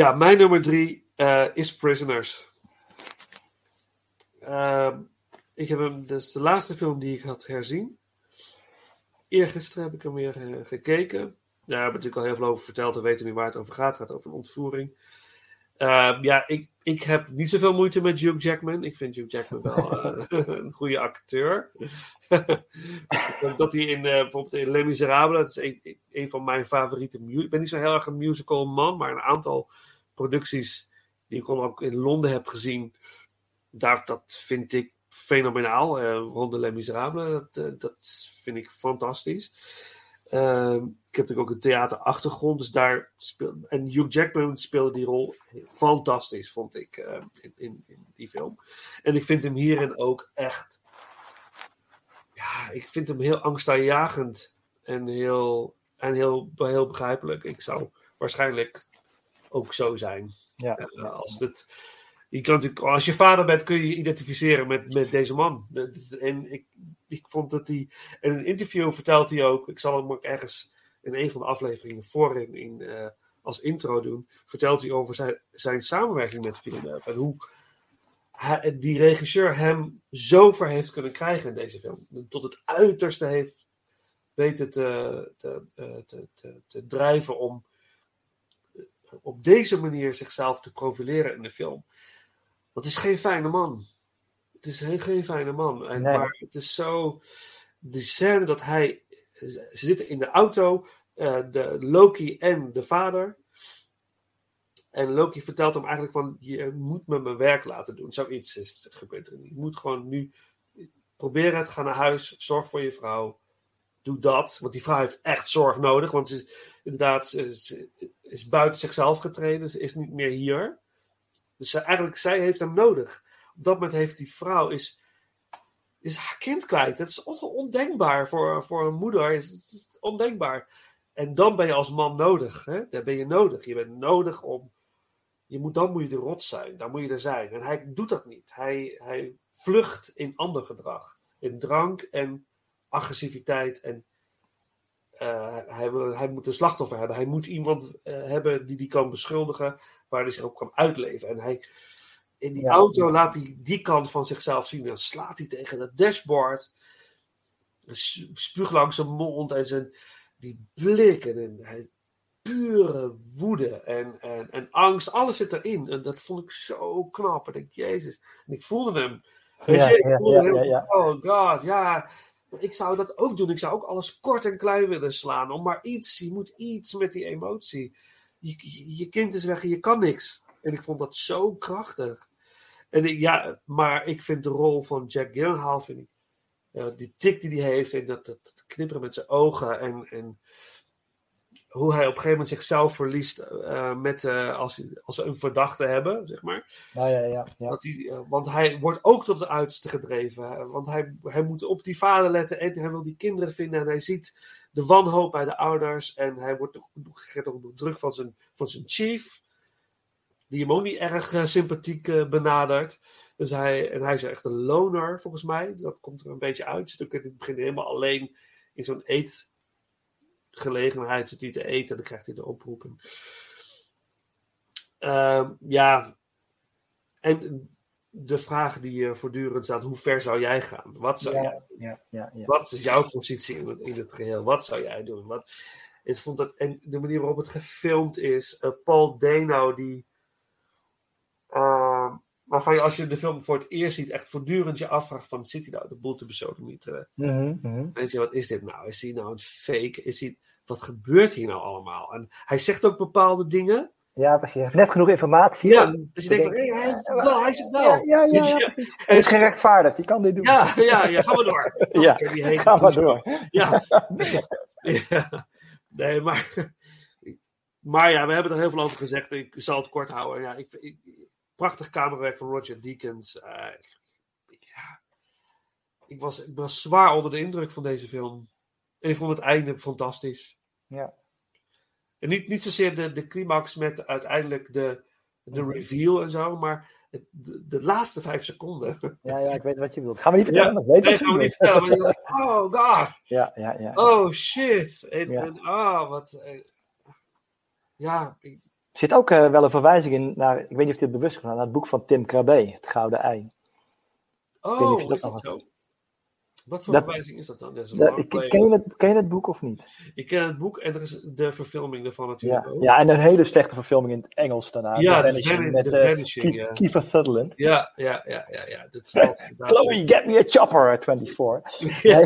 Ja, mijn nummer drie eh, is Prisoners. Ehm, ik heb hem, dat is de laatste film die ik had herzien. Eergisteren heb ik hem weer eh, gekeken. Daar hebben we natuurlijk al heel veel over verteld. We weten nu waar het over gaat. Het gaat over een ontvoering. Ehm, ja, ik, ik heb niet zoveel moeite met Hugh Jackman. Ik vind Hugh Jackman wel eh, een goede acteur. dat hij in, bijvoorbeeld in Les Miserables, dat is een, een van mijn favoriete... mu- Ik ben niet zo heel erg een musical man, maar een aantal producties die ik ook in Londen heb gezien, daar, dat vind ik fenomenaal. Eh rond de Les Miserables, dat, eh, dat vind ik fantastisch. Ehm, ik heb natuurlijk ook een theaterachtergrond, dus daar speel, en Hugh Jackman speelde die rol fantastisch, vond ik, eh, in, in, in die film. En ik vind hem hierin ook echt, ja, ik vind hem heel angstaanjagend en heel, en heel, heel begrijpelijk. Ik zou waarschijnlijk ook zo zijn. Ja. Eh, als het, je kan natuurlijk, als je vader bent, kun je je identificeren met, met deze man. En ik, ik vond dat hij. In een interview vertelt hij ook. Ik zal hem ook ergens in een van de afleveringen voorin in, eh, als intro doen. Vertelt hij over zijn, zijn samenwerking met Villeneuve. En hoe hij, die regisseur hem zo ver heeft kunnen krijgen in deze film. Tot het uiterste heeft weten te, te, eh, te, te, te drijven om op deze manier zichzelf te profileren in de film. Dat is geen fijne man. het is geen, geen fijne man. En, Nee. Maar het is zo. Die scène dat hij. Ze zitten in de auto, eh, de Loki en de vader. En Loki vertelt hem eigenlijk van: Je moet me mijn werk laten doen. Zoiets is gebeurd. Je moet gewoon nu. Probeer het, ga naar huis, zorg voor je vrouw. Doe dat. Want die vrouw heeft echt zorg nodig. Want ze is inderdaad ze is buiten zichzelf getreden. Ze is niet meer hier. Dus eigenlijk, zij heeft hem nodig. Op dat moment heeft die vrouw is, is haar kind kwijt. Dat is on- ondenkbaar voor, voor een moeder. Is, het is ondenkbaar. En dan ben je als man nodig. Hè? Dan ben je nodig. Je bent nodig om. Je moet, dan moet je de rot zijn. Dan moet je er zijn. En hij doet dat niet. Hij, hij vlucht in ander gedrag. In drank en agressiviteit. En eh, hij, hij moet een slachtoffer hebben. Hij moet iemand eh, hebben die die kan beschuldigen. Waar hij zich ook kan uitleven. En hij, in die Ja. auto laat hij die kant van zichzelf zien. Dan slaat hij tegen het dashboard. Spuug langs zijn mond en zijn, die blikken. En hij, pure woede en, en, en angst. Alles zit erin. En dat vond ik zo knap. En ik Jezus. En ik voelde hem. Weet Ja, ik voelde hem. ja, ja. Oh god, ja. Ik zou dat ook doen. Ik zou ook alles kort en klein willen slaan. Om maar iets. Je moet iets met die emotie. Je, je, kind is weg en je kan niks. En ik vond dat zo krachtig. En ja, maar ik vind de rol van Jack Gyllenhaal, vind ik, die tik die hij heeft en dat, dat, dat knipperen met zijn ogen en, en hoe hij op een gegeven moment zichzelf verliest eh, met, eh, als, als ze een verdachte hebben, zeg maar. Ja, ja, ja. ja. Dat hij, eh, want hij wordt ook tot het uiterste gedreven. hè. Want hij, hij moet op die vader letten en hij wil die kinderen vinden. En hij ziet de wanhoop bij de ouders. En hij wordt ook, nog druk van zijn, van zijn chief. Die hem ook niet erg sympathiek benadert. Dus hij, en hij is echt een loner, volgens mij. Dat komt er een beetje uit. Stukken in het begin helemaal alleen in zo'n eetgelegenheid zit hij te eten. En dan krijgt hij de oproep. En, Ehm, ja, en de vraag die eh, voortdurend staat: hoe ver zou jij gaan? Wat, zou jij, Ja, ja, ja, ja. wat is jouw positie in het, in het geheel? Wat zou jij doen? Wat, ik vond dat, en de manier waarop het gefilmd is, eh, Paul Dano, die. Eh, waarvan je als je de film voor het eerst ziet, echt voortdurend je afvraagt: van, zit hij nou de boel te besodemieteren? Mhm, mhm. Weet je, wat is dit nou? Is hij nou een fake? Is hij, wat gebeurt hier nou allemaal? En hij zegt ook bepaalde dingen. Ja, precies. Hij heeft net genoeg informatie. Ja, dus je denkt van, hé, hij is het wel, hij het wel. Ja, ja, ja, ja. Hij is gerechtvaardigd, die kan dit doen. Ja, ja, ja, ga maar door. Ja, ga maar door. Ja. ja. Nee, maar... Maar ja, we hebben er heel veel over gezegd. Ik zal het kort houden. Ja, ik, ik, prachtig camerawerk van Roger Deakins. Eh, ja. ik, was, ik was zwaar onder de indruk van deze film. En ik vond het einde fantastisch. Ja. En niet, niet zozeer de, de climax met uiteindelijk de, de reveal en zo, maar het, de, de laatste vijf seconden. Ja, ja, ik weet wat je wilt. Gaan we niet vertellen, Ja, dat weet nee, gaan we niet vertellen. Maar oh god. Ja, ja, ja. Oh shit. En, Ja. en oh, wat. eh, ja, ik- zit ook eh, wel een verwijzing in naar, ik weet niet of je het bewust gedaan, naar het boek van Tim Krabbe, Het Gouden Ei. oh, dat is dat zo? Wat voor Dat- verwijzing is dat dan? Dat is Dat- ken, je het, ken je het boek of niet? Ik ken het boek en er is de verfilming ervan natuurlijk Ja, ook. ja, en een hele slechte verfilming in het Engels daarna. Ja, Vanishing, Vani- met eh, Vanishing, Ke- ja. Kiefer Sutherland. Ja, ja, ja, ja, ja. Dat Chloe, get me a chopper, 24. Ja.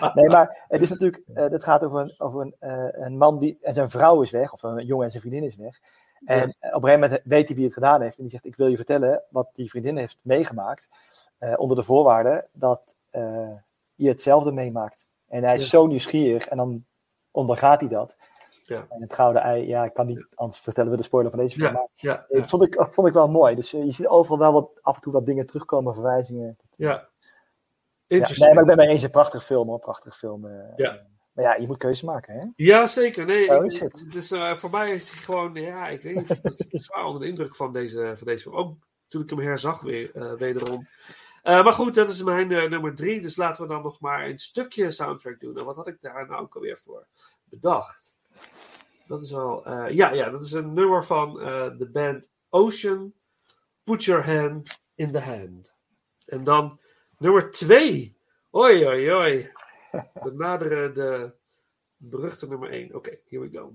Nee, nee maar het is natuurlijk, het gaat over, een, over een, eh, een man die, en zijn vrouw is weg, of een jongen en zijn vriendin is weg. En op een gegeven moment weet hij wie het gedaan heeft. En die zegt, ik wil je vertellen wat die vriendin heeft meegemaakt. onder de voorwaarde dat je hetzelfde meemaakt. En hij is Ja. zo nieuwsgierig en dan ondergaat hij dat. Ja. En het gouden ei, ja, ik kan niet, anders vertellen we de spoiler van deze film. Ja, maar ja, eh, vond, ik, vond ik wel mooi. Dus eh, je ziet overal wel wat, af en toe wat dingen terugkomen, verwijzingen. Ja. Ja, Interesting. nee, maar ik ben mee eens, een prachtige film hoor, prachtige film. eh. Ja. Maar ja, je moet keuze maken, hè? Ja, zeker. Nee, Zo is het. is, eh, voor mij is hij gewoon, ja, ik weet niet. Ik was zwaar onder de indruk van deze, van deze film. Ook toen ik hem herzag weer, eh, wederom. Eh, maar goed, dat is mijn eh, nummer drie. Dus laten we dan nog maar een stukje soundtrack doen. En wat had ik daar nou ook alweer voor bedacht? Dat is wel, eh, ja, ja, dat is een nummer van de band Ocean. Put your hand in the hand. En dan nummer twee. Oi, oi, oi. We naderen de beruchte nummer 1. Oké, here we go.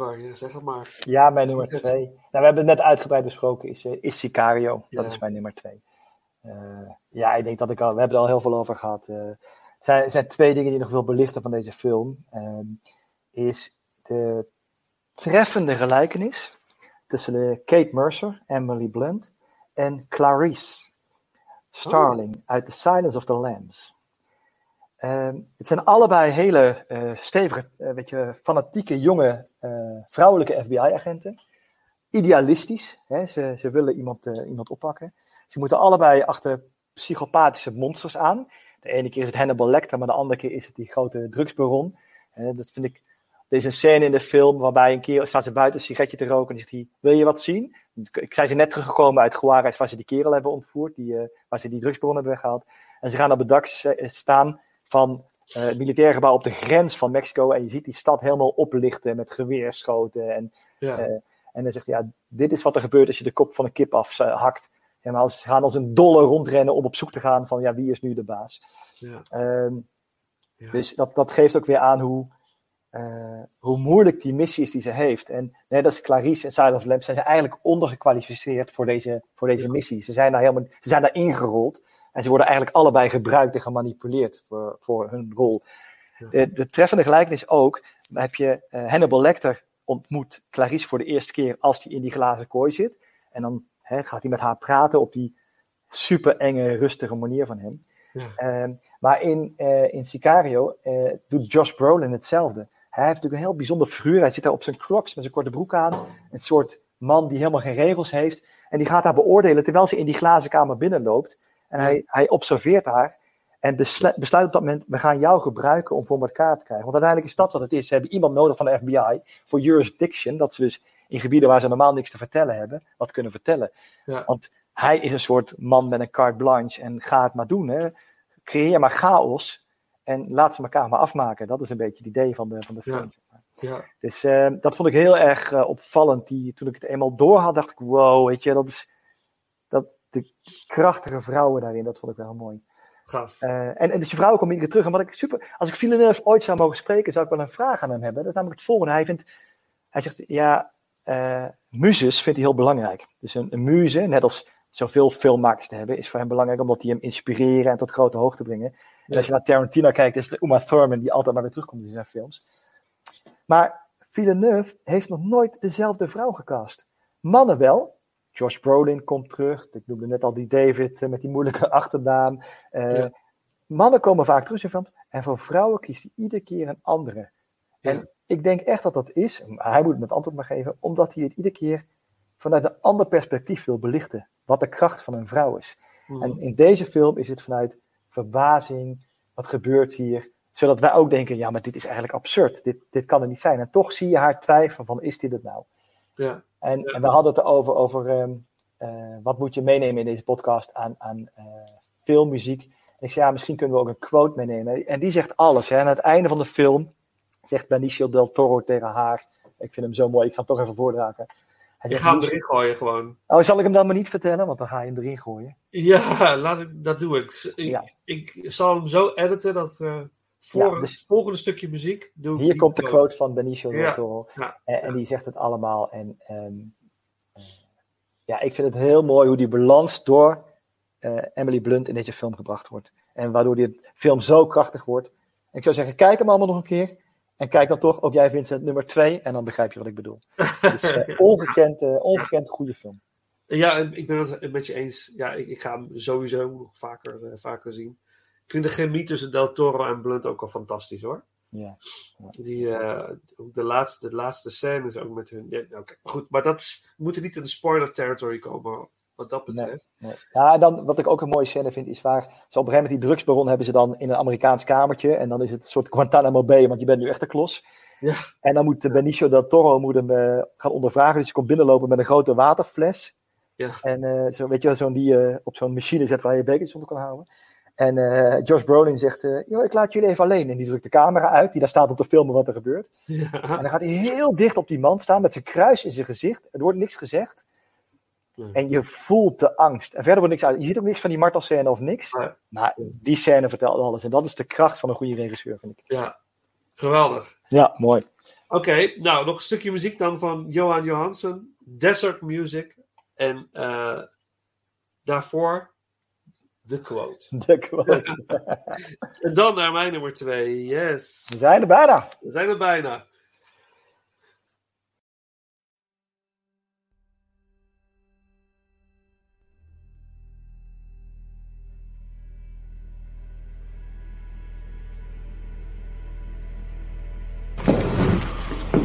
Ivar, ja, zeg het maar. Ja, mijn nummer twee. Nou, we hebben het net uitgebreid besproken, is, eh, is Sicario. Dat is mijn nummer twee. Eh, ja, ik denk dat ik al, we hebben er al heel veel over gehad. Eh, het, zijn, het zijn twee dingen die ik nog wil belichten van deze film. Is de treffende gelijkenis tussen Kate Mercer, Emily Blunt, en Clarice Starling uit The Silence of the Lambs. Ehm, het zijn allebei hele eh, stevige, eh, weet je, fanatieke, jonge eh, vrouwelijke FBI-agenten. Idealistisch. Hè? Ze, ze willen iemand, iemand oppakken. Ze moeten allebei achter psychopathische monsters aan. De ene keer is het Hannibal Lecter, maar de andere keer is het die grote drugsbaron. Eh, dat vind ik. Er een scène in de film waarbij een keer staat ze buiten een sigaretje te roken en zegt hij: Wil je wat zien? Ik zijn ze net teruggekomen uit Juarez waar ze die kerel hebben ontvoerd, die, waar ze die drugsbron hebben weggehaald. En ze gaan op het dak staan van eh, het militaire gebouw op de grens van Mexico. En je ziet die stad helemaal oplichten met geweerschoten. En, Ja. eh, en dan zegt hij, ja, dit is wat er gebeurt als je de kop van een kip afhakt. Ja, maar ze gaan als een dolle rondrennen om op zoek te gaan van, ja, wie is nu de baas? Ja. Ehm, Dus dat, dat geeft ook weer aan hoe, eh, hoe moeilijk die missie is die ze heeft. En net als Clarice en Silent of Lambs zijn ze eigenlijk ondergekwalificeerd voor deze, voor deze missie. Ze zijn, daar helemaal, ze zijn daar ingerold. En ze worden eigenlijk allebei gebruikt en gemanipuleerd voor, voor hun rol. De, de treffende gelijkenis ook, heb je eh, Hannibal Lecter ontmoet Clarice voor de eerste keer als hij in die glazen kooi zit. En dan hè, gaat hij met haar praten op die super enge, rustige manier van hem. Ja. Ehm, maar in, eh, in Sicario eh, doet Josh Brolin hetzelfde. Hij heeft natuurlijk een heel bijzonder figuur. Hij zit daar op zijn crocs met zijn korte broek aan. Een soort man die helemaal geen regels heeft. En die gaat haar beoordelen terwijl ze in die glazen kamer binnenloopt. En hij, hij observeert haar. En besluit, besluit op dat moment, we gaan jou gebruiken om voor elkaar te krijgen. Want uiteindelijk is dat wat het is. Ze hebben iemand nodig van de FBI voor jurisdiction. Dat ze dus in gebieden waar ze normaal niks te vertellen hebben, wat kunnen vertellen. Ja. Want hij is een soort man met een carte blanche en ga het maar doen. Hè. Creëer maar chaos en laat ze elkaar maar afmaken. Dat is een beetje het idee van de, van de film. Ja. Dus eh, dat vond ik heel erg eh, opvallend. Die, toen ik het eenmaal door had, dacht ik, wow, weet je, dat is de krachtige vrouwen daarin, dat vond ik wel mooi. Gaaf. Eh, en, en dus die vrouwen komen iedere keer terug. En wat ik super, als ik Villeneuve ooit zou mogen spreken, zou ik wel een vraag aan hem hebben. Dat is namelijk het volgende. Hij, vindt, hij zegt, ja, eh muzes vindt hij heel belangrijk. Dus een, een muze, net als zoveel filmmakers te hebben, is voor hem belangrijk omdat die hem inspireren en tot grote hoogte brengen. En als je naar Tarantino kijkt, is het Uma Thurman die altijd maar weer terugkomt in zijn films. Maar Villeneuve heeft nog nooit dezelfde vrouw gecast. Mannen wel. Josh Brolin komt terug. Ik noemde net al die David eh, met die moeilijke achternaam. Eh, Ja. Mannen komen vaak terug in films. En voor vrouwen kiest hij iedere keer een andere. En ik denk echt dat dat is, hij moet me het antwoord maar geven, omdat hij het iedere keer vanuit een ander perspectief wil belichten. Wat de kracht van een vrouw is. Mhm. En in deze film is het vanuit verbazing, wat gebeurt hier? Zodat wij ook denken, ja, maar dit is eigenlijk absurd. Dit, dit kan er niet zijn. En toch zie je haar twijfelen van, is dit het nou? Ja. En, en we hadden het erover, over eh, wat moet je meenemen in deze podcast aan, aan eh, filmmuziek. En ik zei, ja, misschien kunnen we ook een quote meenemen. En die zegt alles. Hè. Aan het einde van de film zegt Benicio del Toro tegen haar, ik vind hem zo mooi, ik ga hem toch even voordragen. Hij Ik zegt, ga hem erin gooien gewoon. Oh, zal ik hem dan maar niet vertellen, want dan ga je hem erin gooien. Ja, laat ik, dat doe ik. Ik, Ja. ik zal hem zo editen dat eh, voor Ja, dus- het volgende stukje muziek doe Hier komt de quote van Benicio del Toro. ja, En, en die zegt het allemaal. En ehm, eh, ja, ik vind het heel mooi hoe die balans door eh, Emily Blunt in deze film gebracht wordt. En waardoor die film zo krachtig wordt. Ik zou zeggen, kijk hem allemaal nog een keer. En kijk dan toch, ook jij Vincent, nummer twee. En dan begrijp je wat ik bedoel. Dus eh, ongekend, ongekend goede film. Ja, ik ben het met je eens. Ja, ik, ik ga hem sowieso nog vaker, vaker zien. Ik vind de chemie tussen Del Toro en Blunt ook al fantastisch hoor. Ja. Die, eh, de, laatste, de laatste scène is ook met hun. Ja, goed, maar dat is, we moeten niet in de spoiler territory komen wat dat betreft. Nee. Ja, en dan, wat ik ook een mooie scène vind, is waar ze op een gegeven moment die drugsbaron hebben ze dan in een Amerikaans kamertje. En dan is het een soort Guantanamo Bay, want je bent nu echt een klos. Ja. En dan moet Benicio del Toro moet hem eh, gaan ondervragen. Dus hij komt binnenlopen met een grote waterfles. Ja. En eh, zo, weet je wel, zo'n die je op zo'n machine zet waar je bekertjes onder kan houden. En eh, Josh Brolin zegt, "Yo, ik laat jullie even alleen. En die drukt de camera uit, die daar staat om te filmen wat er gebeurt. Ja. En dan gaat hij heel dicht op die man staan met zijn kruis in zijn gezicht. Er wordt niks gezegd. En je voelt de angst. En verder wordt niks uit. Je ziet ook niks van die martelscène of niks. Maar die scène vertelt alles. En dat is de kracht van een goede regisseur, vind ik. Ja, geweldig. Ja, mooi. Oké, nou nog een stukje muziek dan van Johan Johansson, Desert Music. En eh, daarvoor de quote. De quote. en dan naar mijn nummer twee. Yes. We zijn er bijna. We zijn er bijna.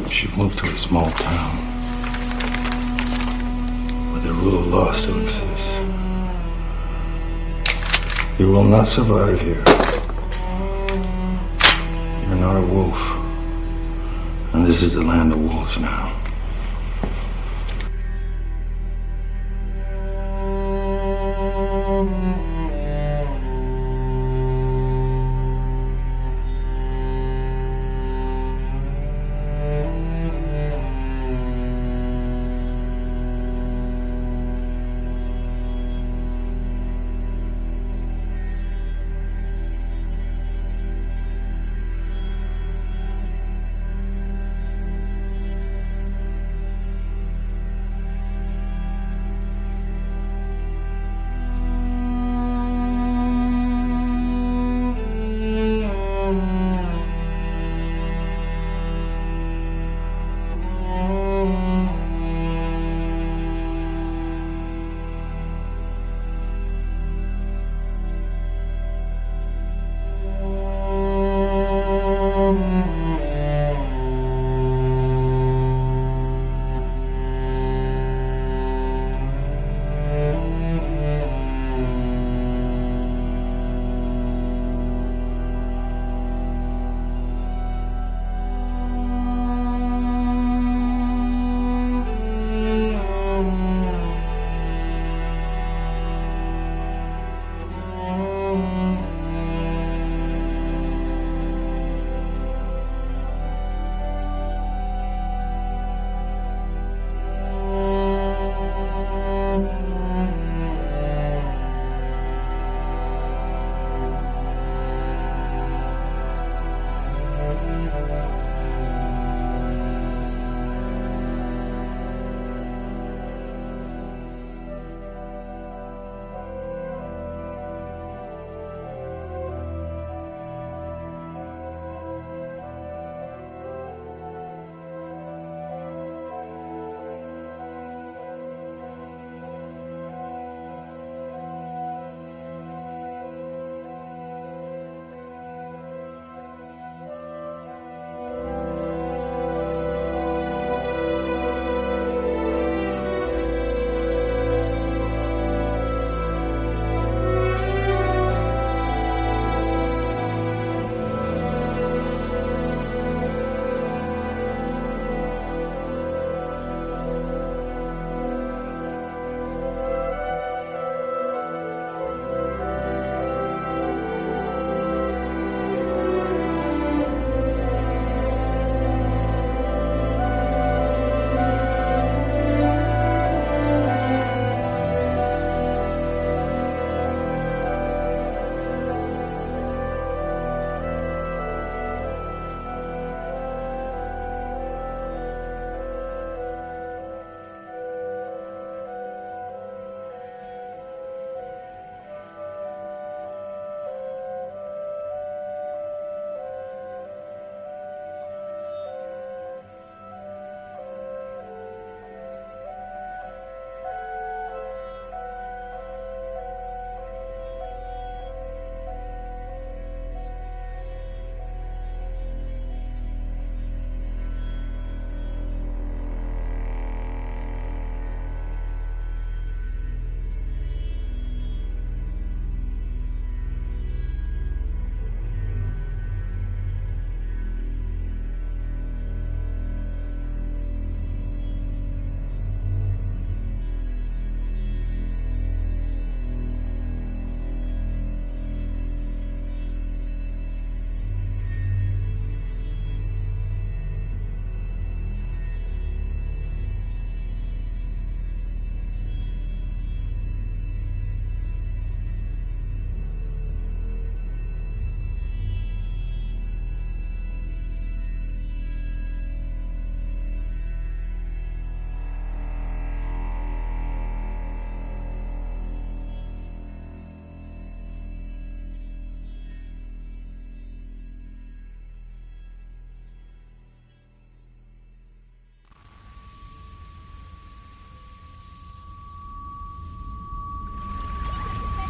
She moved to a small town where the rule of law still exists. You will not survive here. You're not a wolf. And this is the land of wolves now.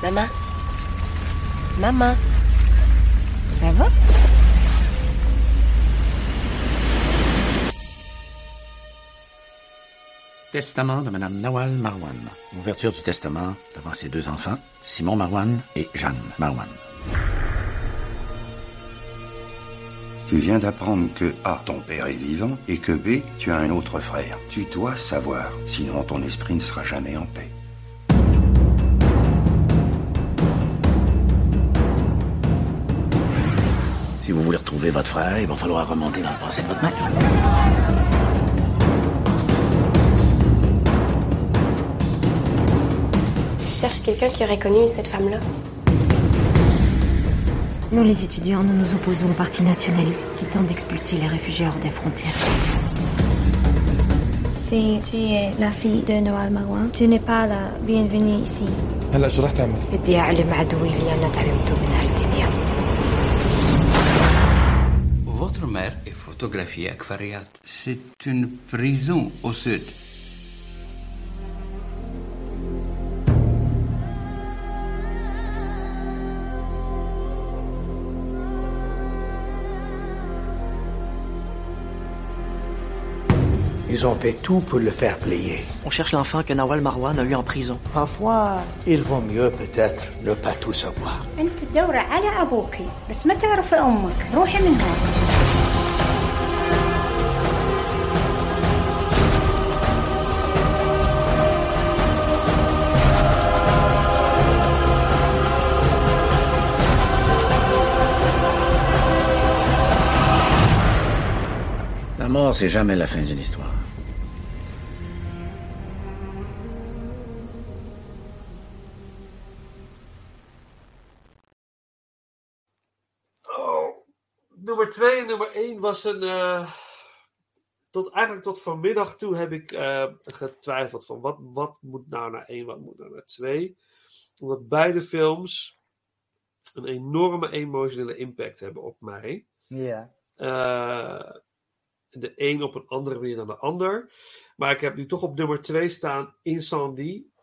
Maman Maman Ça va? Testament de Madame Nawal Marwan. Ouverture du testament devant ses deux enfants, Simon Marwan et Jeanne Marwan. Tu viens d'apprendre que A, ton père est vivant, et que B, tu as un autre frère. Tu dois savoir, sinon ton esprit ne sera jamais en paix. Si vous voulez retrouver votre frère, il va falloir remonter dans le passé de votre mère. Je cherche quelqu'un qui aurait connu cette femme-là. Nous, les étudiants, nous nous opposons au parti nationaliste qui tente d'expulser les réfugiés hors des frontières. Si tu es la fille de Noël Marouin, tu n'es pas la bienvenue ici. هلا شو رح تعمل؟ بدي أعلم عدوي اللي أنا تعلمته من أهل C'est une prison au sud. Ils ont fait tout pour le faire plier. On cherche l'enfant que Nawal Marwan a eu en prison. Parfois, il vaut mieux peut-être ne pas tout savoir. Mort, c'est jamais la fin d'une histoire. Oh, nummer 2 en nummer 1 was een. eh, tot, eigenlijk tot vanmiddag toe heb ik eh, getwijfeld van wat, wat moet nou naar 1, wat moet nou naar 2. Omdat beide films een enorme emotionele impact hebben op mij. Ja. Eh, de een op een andere manier dan de ander. Maar ik heb nu toch op nummer 2 staan Incendie.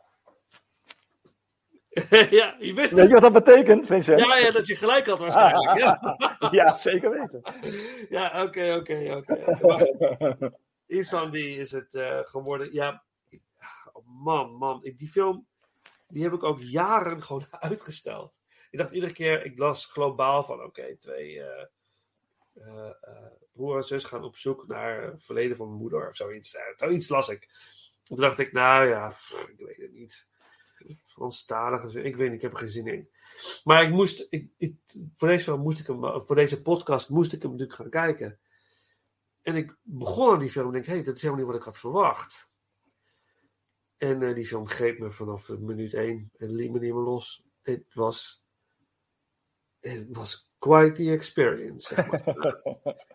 ja, je wist Weet het. je wat dat betekent, Vincent? Ja, ja, dat je gelijk had waarschijnlijk. Ja, ja zeker weten. ja oké, oké, oké. Insandy is het eh, geworden. Ja, oh, man, man. Die film, die heb ik ook jaren gewoon uitgesteld. Ik dacht iedere keer, ik las globaal van, oké, twee eh, eh, broer en zus gaan op zoek naar het verleden van mijn moeder of zoiets. Zoiets las ik. Toen dacht ik, nou ja, ik weet het niet. Franstalig, ik weet niet, ik heb er geen zin in. Maar ik moest, ik, voor, deze moest ik hem, voor deze podcast moest ik hem natuurlijk gaan kijken. En ik begon aan die film en denk, hé, hey, dat is helemaal niet wat ik had verwacht. En eh, die film greep me vanaf minuut één en liet me niet meer los. Het was, het was quite the experience, zeg maar.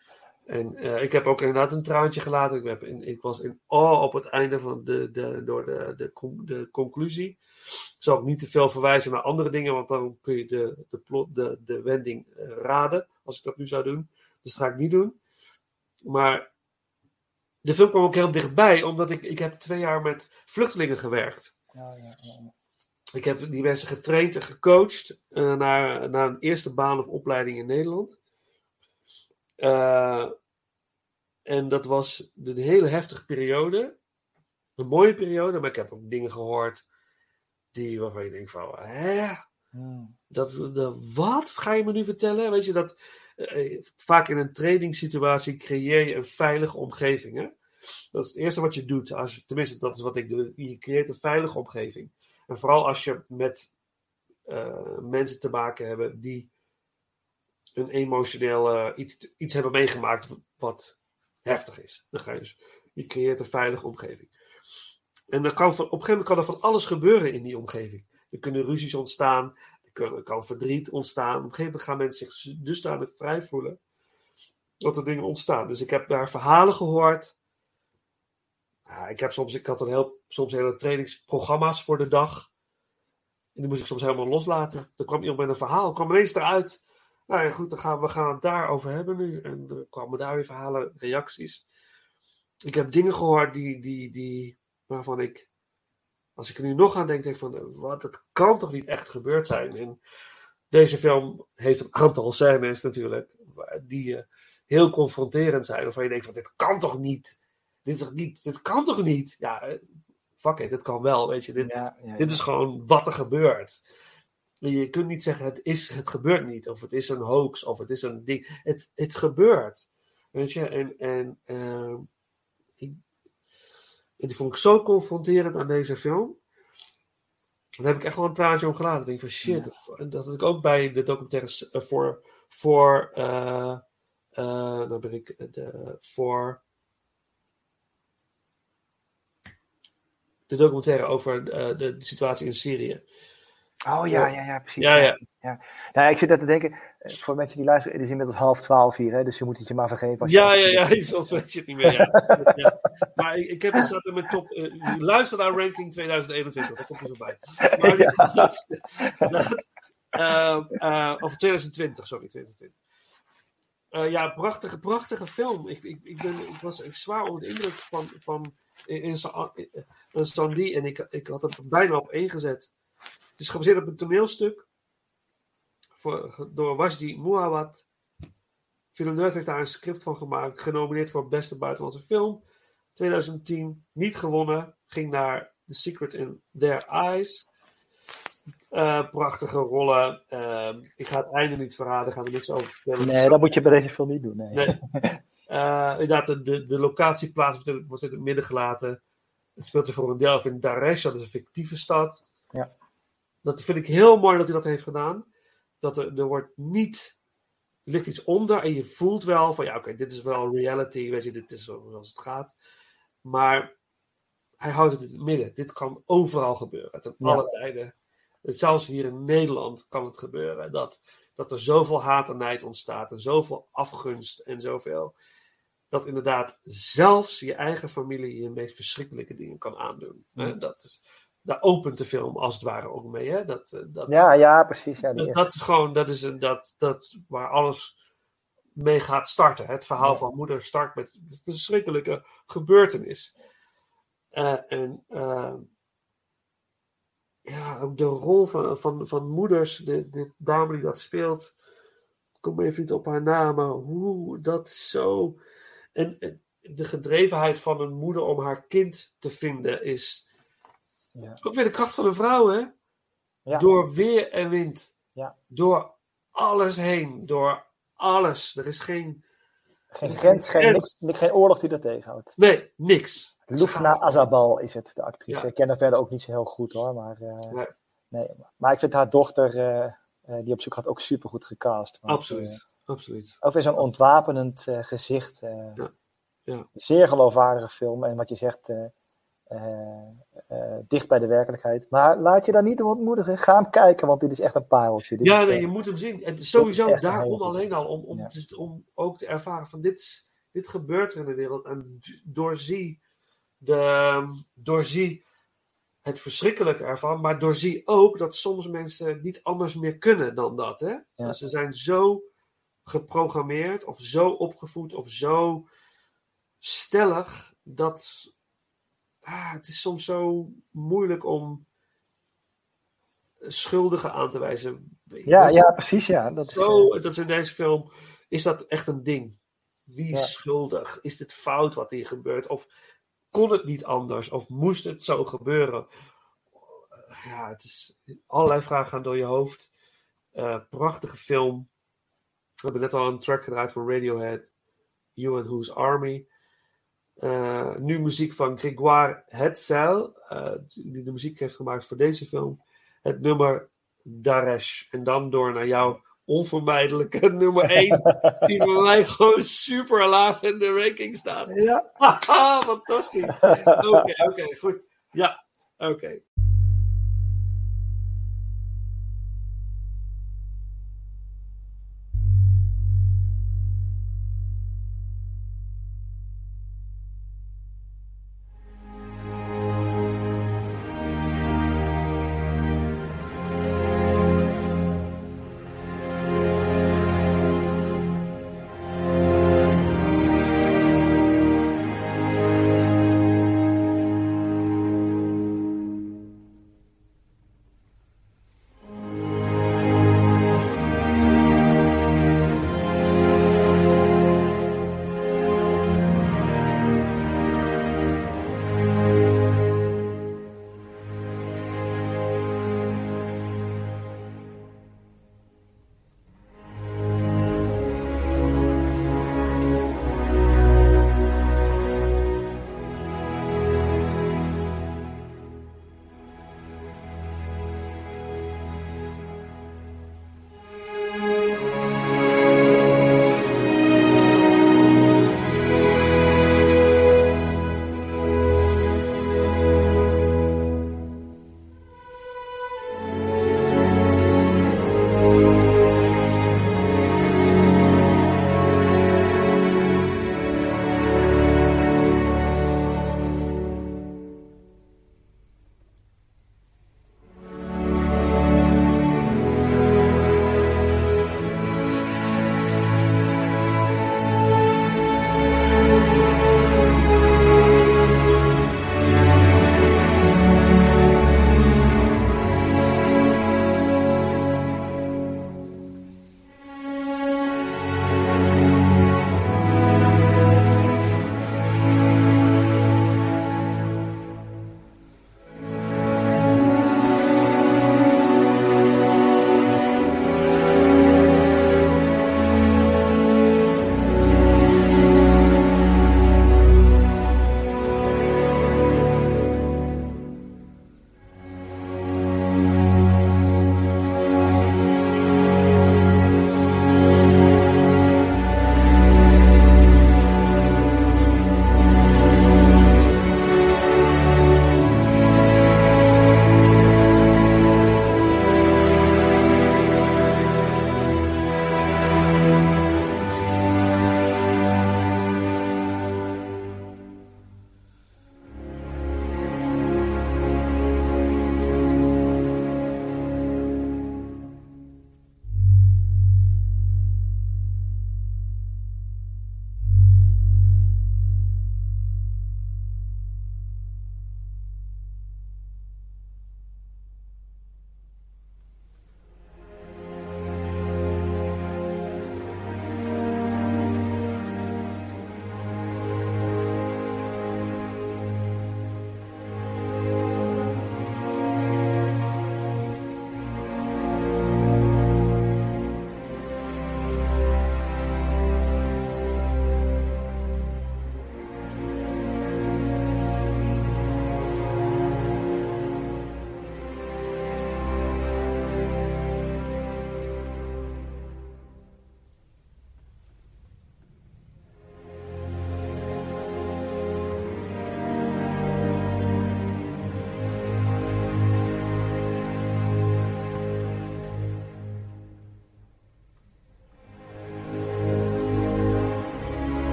En eh, ik heb ook inderdaad een traantje gelaten. Ik, heb in, ik was in awe op het einde van de, de, door de, de, con- de conclusie. Ik zal ook niet te veel verwijzen naar andere dingen, want dan kun je de, de, plot, de, de wending eh, raden. Als ik dat nu zou doen. Dus dat ga ik niet doen. Maar de film kwam ook heel dichtbij, omdat ik, ik heb twee jaar met vluchtelingen gewerkt. Ik heb die mensen getraind en gecoacht eh, naar, naar een eerste baan of opleiding in Nederland. Eh, en dat was een hele heftige periode. Een mooie periode, maar ik heb ook dingen gehoord die, waarvan je denkt van, hè? Dat, dat, wat ga je me nu vertellen? Weet je, dat eh, vaak in een trainingssituatie creëer je een veilige omgeving. Hè? Dat is het eerste wat je doet. Als je, tenminste, dat is wat ik doe. Je creëert een veilige omgeving. En vooral als je met eh, mensen te maken hebben die een emotioneel eh, iets, iets hebben meegemaakt wat heftig is. Dan ga je dus, je creëert een veilige omgeving. En dan kan op een gegeven moment kan er van alles gebeuren in die omgeving. Er kunnen ruzies ontstaan, er kan, er verdriet ontstaan. Op een gegeven moment gaan mensen zich dusdanig vrij voelen dat er dingen ontstaan. Dus ik heb daar verhalen gehoord. Ja, ik, heb soms, ik had dan heel, soms hele trainingsprogramma's voor de dag. En die moest ik soms helemaal loslaten. Dan kwam iemand met een verhaal, kwam ineens eruit. Nou ja, goed, dan gaan we gaan het daarover hebben nu. En er kwamen daar weer verhalen, reacties. Ik heb dingen gehoord die, die, die, waarvan ik Als ik er nu nog aan denk, denk van, wat, dat kan toch niet echt gebeurd zijn? En deze film heeft een aantal scènes natuurlijk, die eh, heel confronterend zijn. Waarvan je denkt van, dit kan toch niet? Dit, is toch niet, dit kan toch niet? Ja, eh, fuck it, dit kan wel, weet je. Dit, Ja, ja, dit is gewoon wat er gebeurt. Je kunt niet zeggen, het, is, het gebeurt niet. Of het is een hoax, of het is een ding. Het, het gebeurt. Weet je, en, en ehm, ik, die vond ik zo confronterend aan deze film. Daar heb ik echt wel een traantje om gelaten. Ik denk van shit. En Dat had ik ook bij de documentaires eh, voor. voor nou ben ik de, voor. De documentaire over de, de situatie in Syrië. Oh ja, ja, ja, precies. Ja, ja. ja. Nou, ik zit net te denken, eh, voor mensen die luisteren, het is inmiddels half twaalf hier, hè, dus je moet het je maar vergeven. Als je Ja, ja, ja, van weet je het niet meer. Ja. Ja. Maar ik, ik heb het staat in mijn top. eh, luister naar ranking 2021, dat komt er voorbij. Maar Ja. dat, dat, eh, of 2020, sorry, 2020. Eh, ja, prachtige, prachtige film. Ik, ik, ik, ben, ik was zwaar onder de indruk van, van in, in, Sa- in, in Sandy en ik, ik had het bijna op één gezet. Het is gebaseerd op een toneelstuk voor, door Wajdi Mouawad. Villeneuve heeft daar een script van gemaakt, genomineerd voor beste buitenlandse film. 2010, niet gewonnen, ging naar The Secret in Their Eyes. Eh, prachtige rollen. Ehm, ik ga het einde niet verraden, gaan we niks over vertellen. Nee, dat moet je bij deze film niet doen. Nee. Nee. Eh, inderdaad, de, de, de locatieplaats wordt in, wordt in het midden gelaten. Het speelt zich voor een deel af in Daresh, dat is een fictieve stad. Ja. Dat vind ik heel mooi dat hij dat heeft gedaan. Dat er, er wordt niet. Er ligt iets onder en je voelt wel van ja, oké, dit is wel reality, weet je, dit is zoals het gaat. Maar hij houdt het in het midden. Dit kan overal gebeuren, ten Ja. alle tijden. Het, zelfs hier in Nederland kan het gebeuren. Dat, dat er zoveel haat en nijd ontstaat en zoveel afgunst en zoveel. Dat inderdaad zelfs je eigen familie je meest verschrikkelijke dingen kan aandoen. Eh, Dat is, daar opent de film als het ware ook mee. Hè? Dat, eh, dat, Ja, ja, precies. Ja, dat, dat is gewoon dat is een, dat, dat, waar alles mee gaat starten. Het verhaal van moeder start met een verschrikkelijke gebeurtenis. Eh, en eh, ja, ook de rol van, van, van moeders, de, de dame die dat speelt, ik kom even niet op haar naam, maar hoe dat zo. En, en de gedrevenheid van een moeder om haar kind te vinden is Ja. ook weer de kracht van een vrouw, hè? Ja. Door weer en wind. Ja. Door alles heen. Door alles. Er is geen. Geen grens, geen, niks, geen oorlog die dat tegenhoudt. Nee, niks. Lufna Azabal is het, de actrice. Ik ken haar verder ook niet zo heel goed hoor. Maar, eh, Nee. nee, maar ik vind haar dochter, eh, eh, die op zoek gaat, ook super goed gecast. Absoluut. Absoluut. ook weer zo'n ontwapenend gezicht. Ja. Ja. Zeer geloofwaardige film. En wat je zegt, dicht bij de werkelijkheid. Maar laat je daar niet door ontmoedigen. Ga hem kijken, want dit is echt een pareltje. Dit Ja, is, nee, eh, je moet hem zien. En sowieso daarom alleen al. Om, om, Ja. te- om ook te ervaren van dit, dit gebeurt er in de wereld. En doorzie, de, doorzie het verschrikkelijke ervan. Maar doorzie ook dat soms mensen niet anders meer kunnen dan dat. Hè? Ja. Ze zijn zo geprogrammeerd of zo opgevoed of zo stellig dat ah, het is soms zo moeilijk om schuldigen aan te wijzen. Ja, Dat is ja, precies. Ja. Dat is, zo, dat is in deze film is dat echt een ding. Wie is Ja. schuldig? Is dit fout wat hier gebeurt? Of kon het niet anders? Of moest het zo gebeuren? Ja, het is allerlei vragen gaan door je hoofd. Eh, prachtige film. We hebben net al een track gedraaid van Radiohead. You and Whose Army. Eh, nu muziek van Grégoire Hetzel, eh, die de muziek heeft gemaakt voor deze film. Het nummer Daresh. En dan door naar jouw onvermijdelijke nummer 1, die voor mij gewoon super laag in de ranking staat. Ja. Haha, fantastisch. Oké, oké, goed. Ja, oké.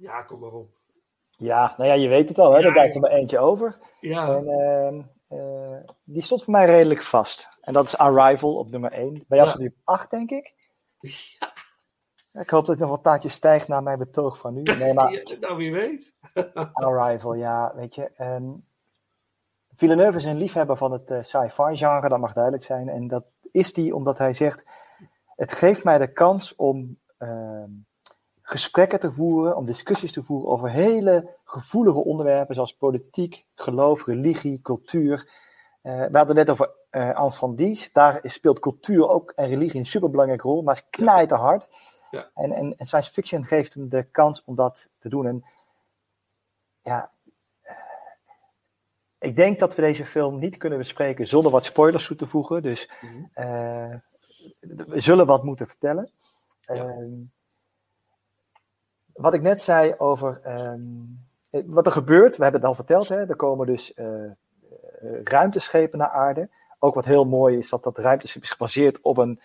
Ja, kom maar op. Ja, nou ja, je weet het al, hè? Ja, er blijft er maar eentje over. Ja. En, ehm, eh, die stond voor mij redelijk vast. En dat is Arrival op nummer 1. Bij jou Ja. stond die op 8, denk ik. Ja, Ik hoop dat ik nog een plaatje stijgt naar mijn betoog van nu. Nee, maar nou, wie weet. Arrival, ja, weet je. ehm, Villeneuve is een liefhebber van het eh, sci-fi genre, dat mag duidelijk zijn. En dat is die omdat hij zegt: Het geeft mij de kans om ehm, gesprekken te voeren, om discussies te voeren over hele gevoelige onderwerpen zoals politiek, geloof, religie, cultuur. Eh, we hadden het net over eh Anstandies. Daar is- speelt cultuur ook en religie een superbelangrijke rol, maar is knijterhard. Ja. En, en, en science fiction geeft hem de kans om dat te doen. En ja, eh, ik denk dat we deze film niet kunnen bespreken zonder wat spoilers toe te voegen. Dus eh, we zullen wat moeten vertellen. Ehm, wat ik net zei over ehm, eh, wat er gebeurt, we hebben het al verteld, hè, er komen dus eh, ruimteschepen naar aarde. Ook wat heel mooi is dat dat ruimteschip is gebaseerd op een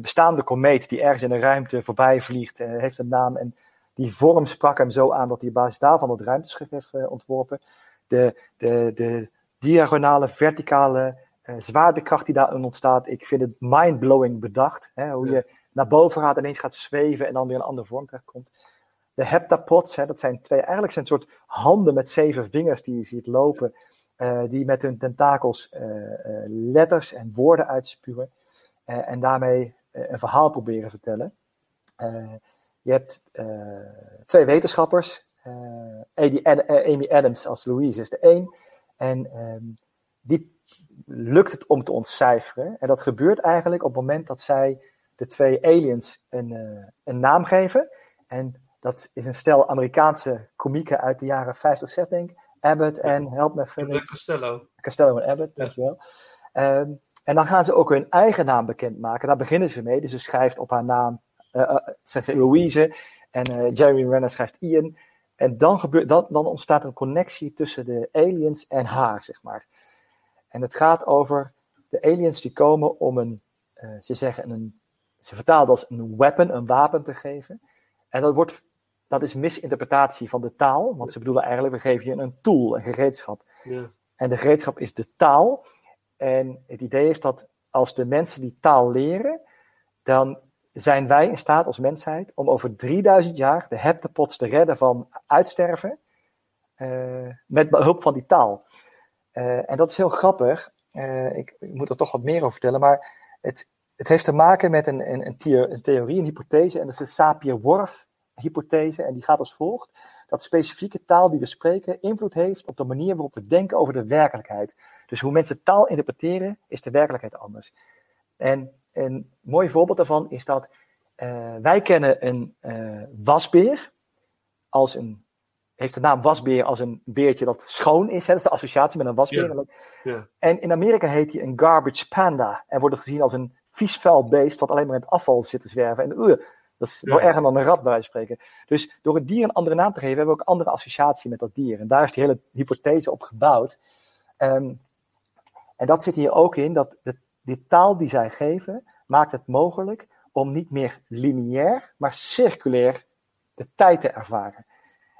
bestaande komeet die ergens in de ruimte voorbij vliegt, eh, heeft een naam en die vorm sprak hem zo aan dat hij op basis daarvan het ruimteschip heeft ontworpen. De, de, de diagonale, verticale zwaartekracht die daarin ontstaat, ik vind het mindblowing bedacht. Hè, hoe je naar boven gaat, ineens gaat zweven en dan weer een andere vorm terechtkomt. De heptapods, hè, dat zijn twee, eigenlijk zijn het soort handen met zeven vingers die je ziet lopen, eh, die met hun tentakels eh, eh, letters en woorden uitspuwen en daarmee een verhaal proberen te vertellen. Je hebt twee wetenschappers, Amy, Ad- Amy Adams als Louise is de één, en ehm, die lukt het om te ontcijferen. En dat gebeurt eigenlijk op het moment dat zij de twee aliens een, een naam geven. En dat is een stel Amerikaanse komieken uit de jaren 50, 60 denk ik. Abbott en, help me even. Met Costello. Costello en Abbott, dankjewel. Ehm, en dan gaan ze ook hun eigen naam bekendmaken. Daar beginnen ze mee. Dus ze schrijft op haar naam, zegt ze Louise. En eh, Jeremy Renner schrijft Ian. En dan, gebeurt, dan, dan ontstaat er een connectie tussen de aliens en haar, zeg maar. En het gaat over de aliens die komen om een, ze zeggen een, ze vertalen als een weapon, een wapen te geven. En dat, wordt, dat is misinterpretatie van de taal, want ze bedoelen eigenlijk, we geven je een tool, een gereedschap. Ja. En de gereedschap is de taal. En het idee is dat als de mensen die taal leren, dan zijn wij in staat als mensheid om over 3000 jaar de heptapods te redden van uitsterven eh, met behulp van die taal. Eh, en dat is heel grappig. Eh, ik, ik moet er toch wat meer over vertellen, maar het, het heeft te maken met een, een, een, theo- een theorie, een hypothese, en dat is de Sapir-Whorf-hypothese, en die gaat als volgt: dat specifieke taal die we spreken invloed heeft op de manier waarop we denken over de werkelijkheid. Dus hoe mensen taal interpreteren, is de werkelijkheid anders. En een mooi voorbeeld daarvan is dat eh, wij kennen een eh, wasbeer als een, heeft de naam wasbeer als een beertje dat schoon is. Hè? Dat is de associatie met een wasbeer. Ja. Ja. En in Amerika heet hij een garbage panda en wordt gezien als een vies vuil beest wat alleen maar in het afval zit te zwerven. En uh, dat is Ja. wel erger dan een rat bij spreken. Dus door het dier een andere naam te geven, hebben we ook andere associatie met dat dier. En daar is die hele hypothese op gebouwd. Ehm, en dat zit hier ook in, dat de, die taal die zij geven, maakt het mogelijk om niet meer lineair, maar circulair de tijd te ervaren.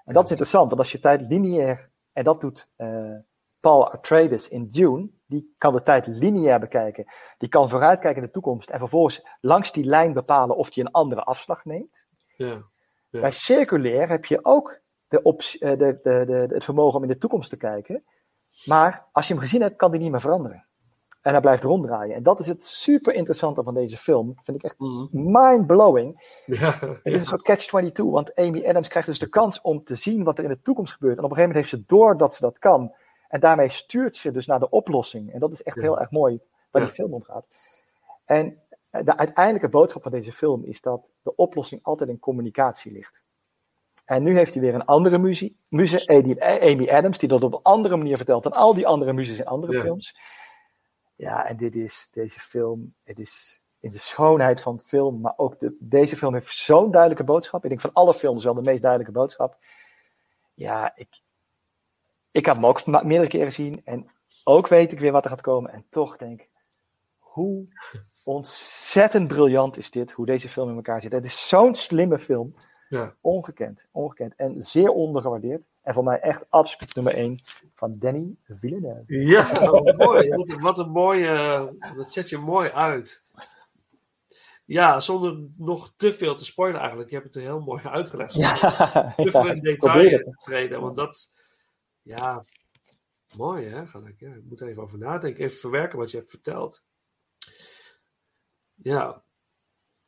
En dat is interessant, want als je tijd lineair, en dat doet eh, Paul Atreides in Dune, die kan de tijd lineair bekijken. Die kan vooruitkijken in de toekomst en vervolgens langs die lijn bepalen of hij een andere afslag neemt. Ja. Ja. Bij circulair heb je ook de optie, eh, de, de, de, het vermogen om in de toekomst te kijken. Maar als je hem gezien hebt, kan die niet meer veranderen. En hij blijft ronddraaien. En dat is het super interessante van deze film. Vind ik echt mind-blowing. Ja. Het is een soort catch-22, want Amy Adams krijgt dus de kans om te zien wat er in de toekomst gebeurt. En op een gegeven moment heeft ze door dat ze dat kan. En daarmee stuurt ze dus naar de oplossing. En dat is echt Ja. heel erg mooi waar Ja. die film om gaat. En de uiteindelijke boodschap van deze film is dat de oplossing altijd in communicatie ligt. En nu heeft hij weer een andere muzie, muze, Amy, Amy Adams, die dat op een andere manier vertelt dan al die andere muzes in andere Ja. films. Ja, en dit is, deze film, het is in de schoonheid van het film, maar ook de, deze film heeft zo'n duidelijke boodschap. Ik denk van alle films wel de meest duidelijke boodschap. Ja, ik, ik heb hem ook meerdere keren gezien en ook weet ik weer wat er gaat komen. En toch denk ik, hoe ontzettend briljant is dit, hoe deze film in elkaar zit. Het is zo'n slimme film. Ja. Ongekend, ongekend. En zeer ondergewaardeerd. En voor mij echt absoluut nummer 1 van Danny Villeneuve. Ja, wat mooi. Wat, een- wat een mooie. Dat zet je mooi uit. Ja, zonder nog te veel te spoilen eigenlijk. Je hebt het er heel mooi uitgelegd. Zonder Ja, te veel ja, in detail te treden. Want dat. Ja, mooi hè. Ga ik, ja, ik moet even over nadenken. Even verwerken wat je hebt verteld. Ja.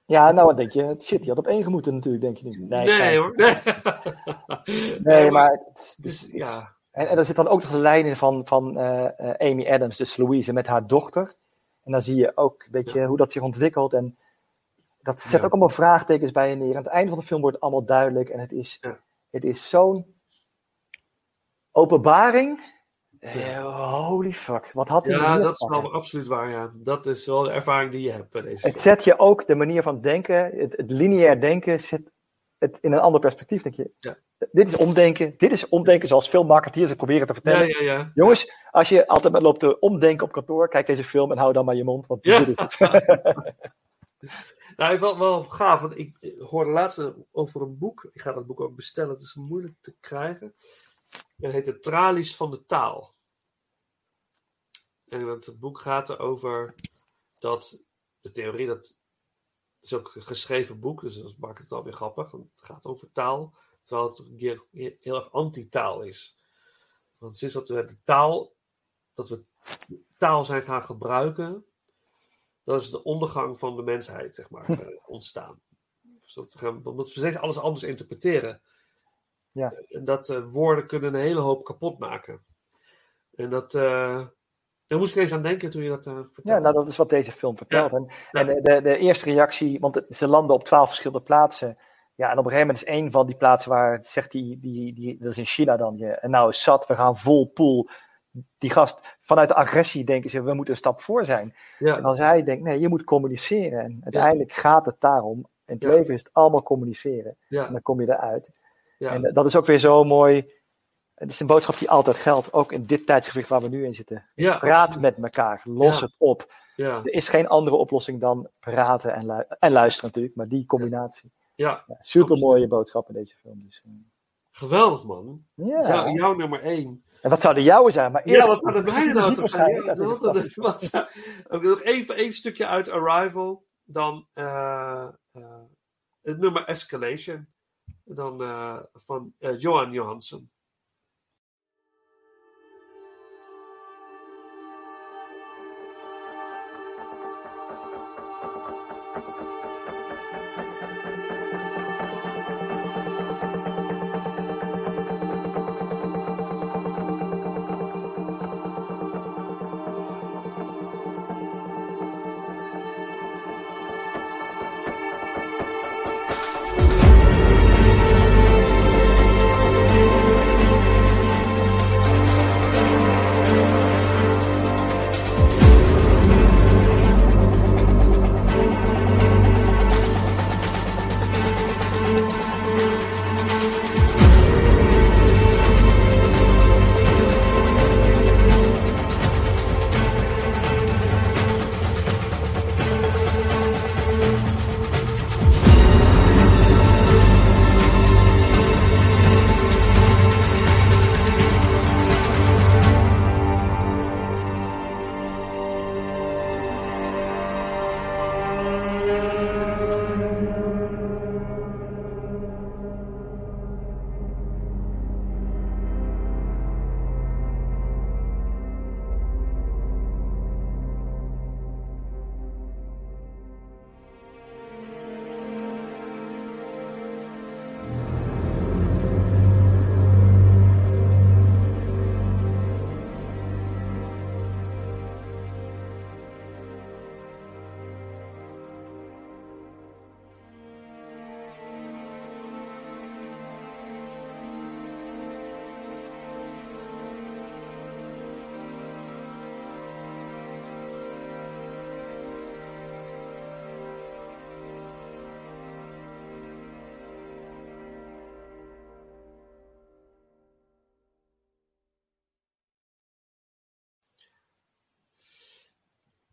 Ja, nou wat denk je? Shit, die had op één gemoeten natuurlijk, denk je nu. Nee, fijn. hoor. Nee, Nee, maar... het is- Dus, het is- ja. En, en er zit dan ook nog de lijn in van, van eh, eh, Amy Adams, dus Louise, met haar dochter. En dan zie je ook een beetje hoe dat zich ontwikkelt. En dat zet Ja. ook allemaal vraagtekens bij je neer. Aan het einde van de film wordt het allemaal duidelijk. En het is, het is zo'n openbaring. Eh, holy fuck, wat had hij Ja, dat is wel absoluut waar. Ja. Dat is wel de ervaring die je hebt bij deze Het zet je ook de manier van denken, het, het lineair denken, zet het in een ander perspectief. Denk je, Ja. dit is omdenken, dit is omdenken zoals veel marketeers het proberen te vertellen. Ja, ja, ja. Jongens, als je altijd maar loopt te omdenken op kantoor, kijk deze film en hou dan maar je mond, want dit is het. Nou, wel, wel gaaf, want ik hoorde laatst over een boek. Ik ga dat boek ook bestellen, het is moeilijk te krijgen. Het heet De Tralies van de Taal. En het boek gaat erover dat de theorie, dat het is ook een geschreven boek, dus dat maakt het alweer grappig. Want het gaat over taal, terwijl het heel, heel erg anti-taal is. Want sinds dat we de taal, dat we taal zijn gaan gebruiken, dat is de ondergang van de mensheid, zeg maar, eh, ontstaan. Dat we gaan, omdat we steeds alles anders interpreteren. Ja. En dat eh, woorden kunnen een hele hoop kapot maken. En dat, eh, daar moest ik eens aan denken toen je dat eh vertelde. Ja, nou, dat is wat deze film vertelt. Ja. En, en de, de, eerste reactie, want ze landen op twaalf verschillende plaatsen. Ja, en op een gegeven moment is één van die plaatsen waar, zegt die, die, die dat is in China dan, je, en nou is zat, we gaan vol pool. Die gast, vanuit de agressie denken ze, we moeten een stap voor zijn. Ja. En als hij denkt, nee, je moet communiceren. En uiteindelijk gaat het daarom. In het leven is het allemaal communiceren. Ja. En dan kom je eruit. Ja. En eh, dat is ook weer zo mooi. Het is een boodschap die altijd geldt, ook in dit tijdsgewicht waar we nu in zitten. Ja, Praat absoluut. met elkaar, los Ja. het op. Ja. Er is geen andere oplossing dan praten en, lu- en luisteren natuurlijk, maar die combinatie. Ja, super mooie boodschap in deze film. Dus, eh. geweldig man. Ja. Jou- jouw nummer één. En wat zou de jouwe zijn? Maar eerst Ja, wat zou de mijne nou toch zijn? nog even één stukje uit Arrival. Dan eh, het nummer Escalation. Dan eh, van eh, Johan Johansson.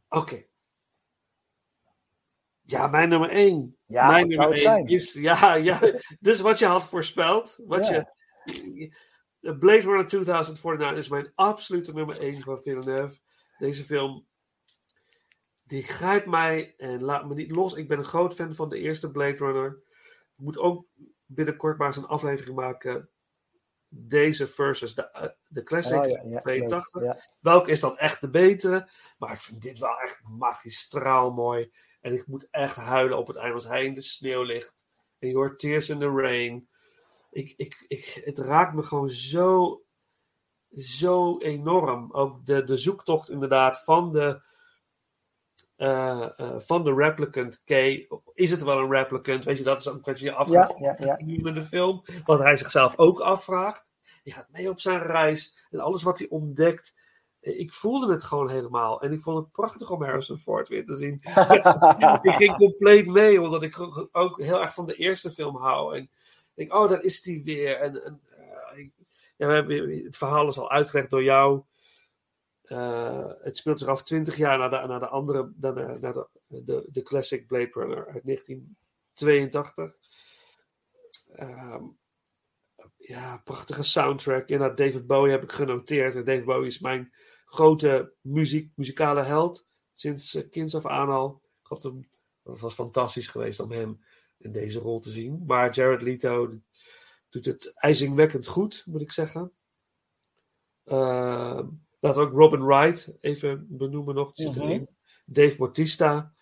Oké. Ja, mijn nummer één. Ja, mijn nummer één zijn? is. Ja, ja. Dus wat je had voorspeld. Wat Ja. je, Blade Runner 2049 is mijn absolute nummer één van Villeneuve. Deze film. Die grijpt mij en laat me niet los. Ik ben een groot fan van de eerste Blade Runner. Ik moet ook binnenkort maar eens een aflevering maken. Deze versus de, eh, de classic Oh, ja, ja, 82. leuk, ja. Welke is dan echt de betere? Maar ik vind dit wel echt magistraal mooi. En ik moet echt huilen op het einde als hij in de sneeuw ligt. En je hoort Tears in the Rain. Ik, ik, ik, het raakt me gewoon zo, zo enorm. Ook de, de zoektocht inderdaad van de, eh, eh, van de replicant K. Is het wel een replicant? Weet je, dat is ook wat je je afvraagt Ja, ja, de film. Wat hij zichzelf ook afvraagt. Je gaat mee op zijn reis. En alles wat hij ontdekt. Ik voelde het gewoon helemaal. En ik vond het prachtig om Harrison Ford weer te zien. ik ging compleet mee, omdat ik ook heel erg van de eerste film hou. En ik denk, oh, daar is hij weer. En, en eh, ik- ja, we hebben, het verhaal is al uitgelegd door jou. Eh, het speelt zich af 20 jaar na de, na de andere, na de, de, de, classic Blade Runner uit 1982. Ehm, ja, prachtige soundtrack. Inderdaad, David Bowie heb ik genoteerd. En David Bowie is mijn grote muziek, muzikale held. Sinds uh, kinds af aan al. Ik had hem, het was fantastisch geweest om hem in deze rol te zien. Maar Jared Leto doet het ijzingwekkend goed, moet ik zeggen. Uh, laten we ook Robin Wright even benoemen nog. Mhm. erin. Dave Bautista.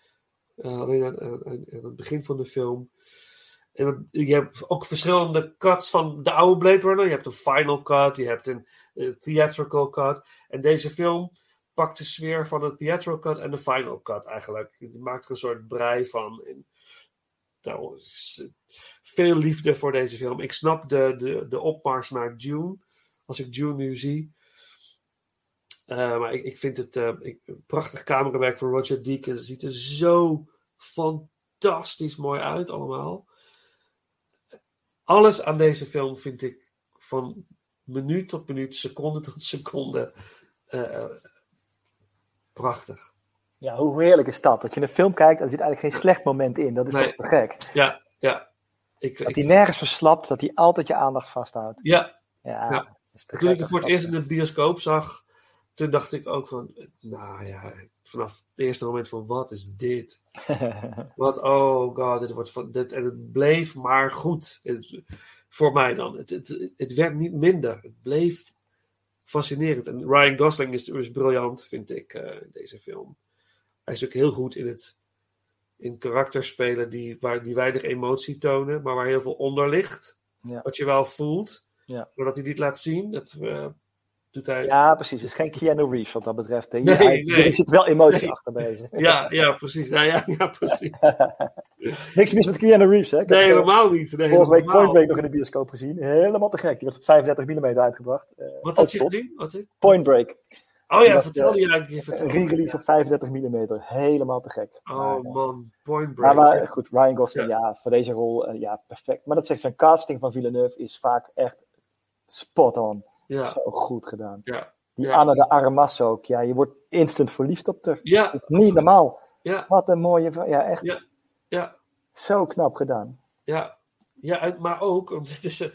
Uh, alleen aan, aan, aan het begin van de film. En je hebt ook verschillende cuts van de oude Blade Runner. Je hebt een final cut, je hebt een uh, theatrical cut. En deze film pakt de sfeer van de theatrical cut en de final cut eigenlijk. Die maakt er een soort brei van. En, nou, veel liefde voor deze film. Ik snap de, de, de opmars naar June. Als ik June nu zie. Uh, maar ik, ik vind het uh, ik, prachtig camerawerk van Roger Deakins. Het ziet er zo fantastisch mooi uit allemaal. Alles aan deze film vind ik van minuut tot minuut, seconde tot seconde uh, prachtig. Ja, hoe heerlijk is dat? Dat je een film kijkt en er zit eigenlijk geen slecht moment in. Dat is nee. toch te gek? Ja, ja. Ik, dat hij nergens verslapt, dat hij altijd je aandacht vasthoudt. Ja. Ja. ja. Toen ik hem voor het eerst in de bioscoop zag, toen dacht ik ook van, nou ja, vanaf het eerste moment van, wat is dit? wat, oh god, dit wordt van, dit, en het bleef maar goed. Het, voor mij dan. Het, het, het werd niet minder. Het bleef fascinerend. En Ryan Gosling is, is briljant, vind ik, uh, in deze film. Hij is ook heel goed in het in karakters spelen die, waar, die weinig emotie tonen, maar waar heel veel onder ligt. Ja. Wat je wel voelt. Ja. Maar dat hij niet laat zien, dat uh, doet hij. Ja, precies. Het is geen Keanu Reeves wat dat betreft. Nee, hij, nee. Er zit wel emotie nee. achter deze. Ja, ja, precies. Ja, ja, ja, precies. Niks mis met Keanu Reeves, hè? Ik nee, heb, helemaal niet. Nee, vorige week. Point Break nog in de bioscoop gezien. Helemaal te gek. Die werd op 35 mm uitgebracht. Uh, wat had je gezien? Wat Point Break. Oh ja, vertel je eigenlijk even. Een re-release op 35 mm. Helemaal te gek. Oh maar, man, Point Break. Maar, maar goed, Ryan Gosling, ja. ja, voor deze rol, uh, ja, perfect. Maar dat zegt zijn casting van Villeneuve is vaak echt spot on. Ja. Zo goed gedaan. Ja. Die ja. Anna de Armas ook, ja, je wordt instant verliefd op haar. Ja. Dat is niet normaal. Ja. Wat een mooie vrouw. Ja, echt. Ja. ja. Zo knap gedaan. Ja. Ja, maar ook, het is, uh,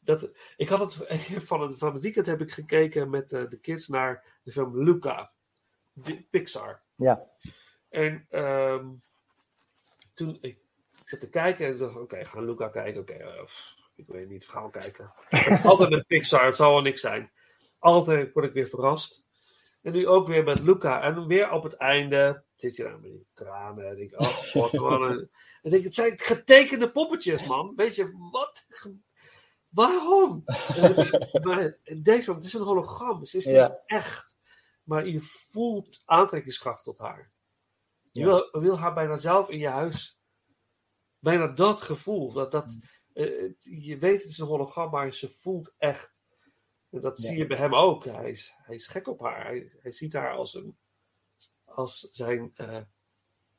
dat, ik had het, van het, van het weekend heb ik gekeken met uh, de kids naar de film Luca. Pixar. Ja. En um, toen, ik, ik zat te kijken en ik dacht, oké, okay, gaan Luca kijken. Oké, okay, uh, ik weet niet, gaan kijken. Altijd met Pixar, het zal wel niks zijn. Altijd word ik weer verrast. En nu ook weer met Luca. En weer op het einde zit je daar met die tranen. En denk ik, oh god, man. En denk, het zijn getekende poppetjes, man. Weet je, wat? Waarom? maar deze, het is een hologram. Ze is niet ja. echt. Maar je voelt aantrekkingskracht tot haar. Je ja. wil, wil, haar bijna zelf in je huis. Bijna dat gevoel. Dat, dat, uh, het, je weet het is een hologram, maar ze voelt echt. En dat ja. zie je bij hem ook. Hij is, hij is gek op haar. Hij, hij ziet haar als, een, als zijn uh,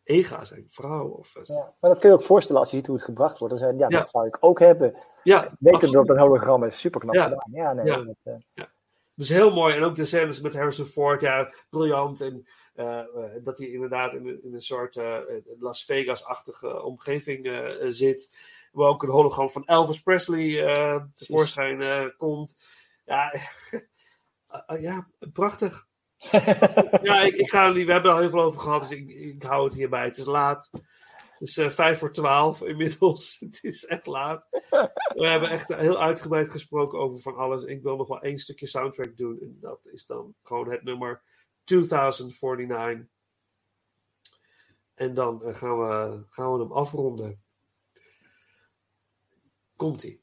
ega, zijn vrouw. Of, uh, ja, maar dat kun je ook voorstellen als je ziet hoe het gebracht wordt. Dan je, ja, Ja. dat zou ik ook hebben. Ja, Weten dat een hologram is. Super knap Ja. gedaan. Ja, nee. Ja. Dat, eh, Ja. Dus heel mooi. En ook de scènes met Harrison Ford, ja, briljant. En Eh, eh, dat hij inderdaad in, een- in een soort eh, Las Vegas-achtige omgeving eh, zit. Waar ook een hologram van Elvis Presley eh, tevoorschijn eh, komt. Ja, eh, ja prachtig. ja, ik, ik ga er niet. We hebben er al heel veel over gehad, dus ik, ik hou het hierbij. Het is laat. Het is eh, vijf voor twaalf inmiddels. Het is echt laat. We hebben echt heel uitgebreid gesproken over van alles. Ik wil nog wel één stukje soundtrack doen. En dat is dan gewoon het nummer 2049. En dan gaan, we, gaan we hem afronden. Komt-ie.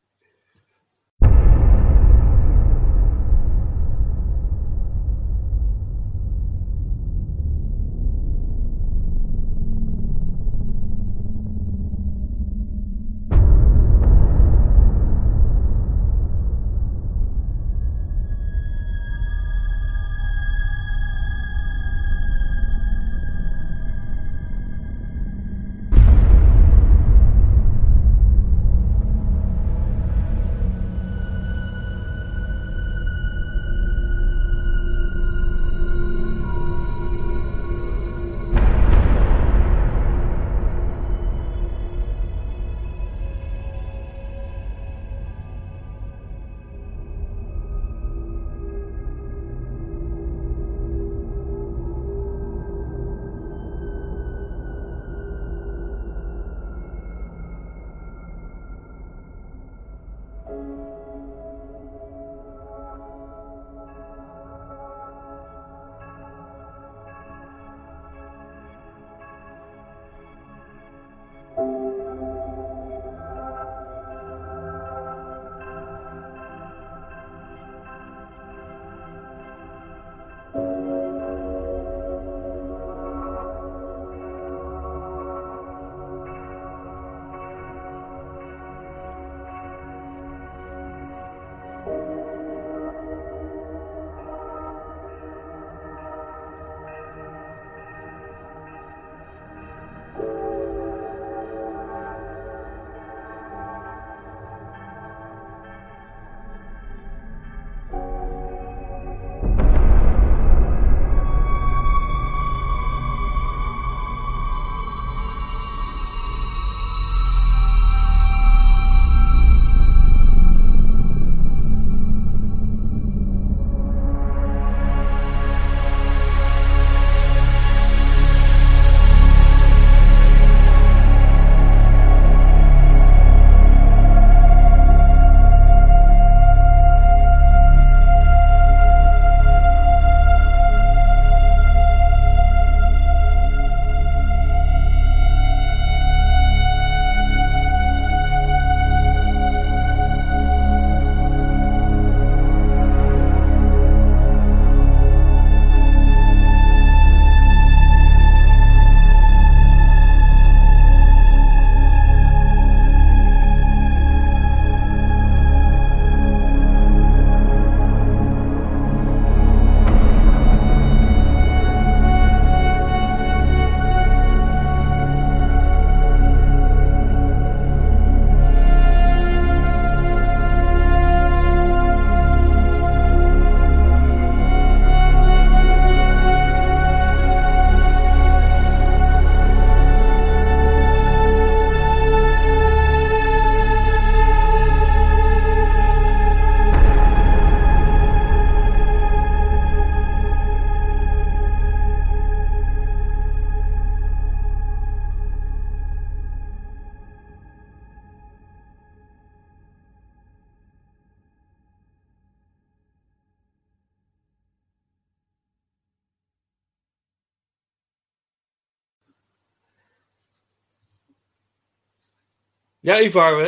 Ja, Ivar, we,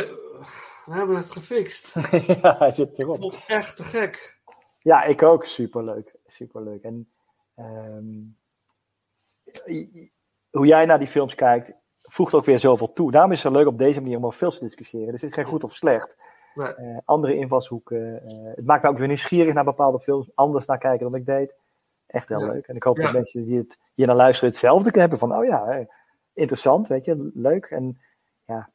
we hebben het gefixt. ja, hij zit erop. Ik vond het echt te gek. Ja, ik ook. Superleuk. Superleuk. En ehm, hoe jij naar die films kijkt, voegt ook weer zoveel toe. Daarom is het zo leuk op deze manier om over films te discussiëren. Dus het is geen goed of slecht. Nee. Eh, andere invalshoeken. eh, het maakt me ook weer nieuwsgierig naar bepaalde films. Anders naar kijken dan ik deed. Echt heel Ja. leuk. En ik hoop Ja. dat mensen die het hier naar luisteren hetzelfde hebben. Van, oh ja, interessant, weet je, leuk. En ja,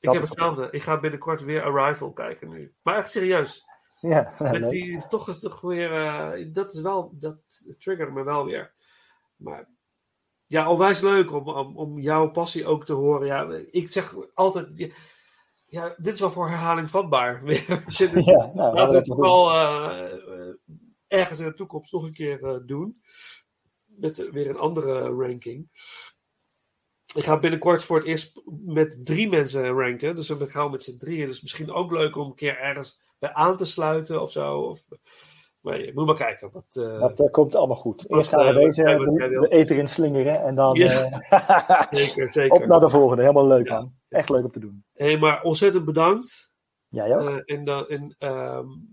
Ik heb hetzelfde. Ik ga binnenkort weer Arrival kijken nu. Maar echt serieus. Ja, Met leuk. die, toch is toch weer. eh, dat is wel. Dat triggerde me wel weer. Maar ja, onwijs leuk om, om, om jouw passie ook te horen. Ja, ik zeg altijd, ja, dit is wel voor herhaling vatbaar. Zitten, ja, nou, laten we het vooral uh, ergens in de toekomst nog een keer uh, doen. Met weer een andere ranking. Ik ga binnenkort voor het eerst met drie mensen ranken. Dus we gaan met z'n drieën. Dus misschien ook leuk om een keer ergens bij aan te sluiten of zo. Of, maar je moet maar kijken. Wat, uh, dat uh, komt allemaal goed. Eerst gaan we deze de, de eter in slingeren. En dan ja. zeker, zeker. op naar de volgende. Helemaal leuk ja. man. Echt leuk om te doen. Hé, hey, maar ontzettend bedankt. Ja, ook. Uh, en, dan, en, um...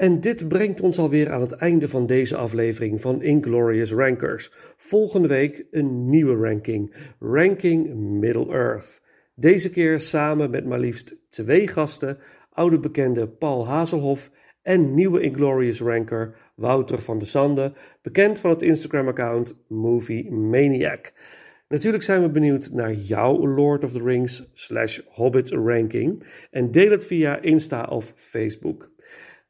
en dit brengt ons alweer aan het einde van deze aflevering van Inglorious Rankers. Volgende week een nieuwe ranking. Ranking Middle Earth. Deze keer samen met maar liefst twee gasten. Oude bekende Paul Hazelhoff en nieuwe Inglorious Ranker Wouter van de Sande, bekend van het Instagram-account Movie Maniac. Natuurlijk zijn we benieuwd naar jouw Lord of the Rings slash Hobbit ranking en deel het via Insta of Facebook.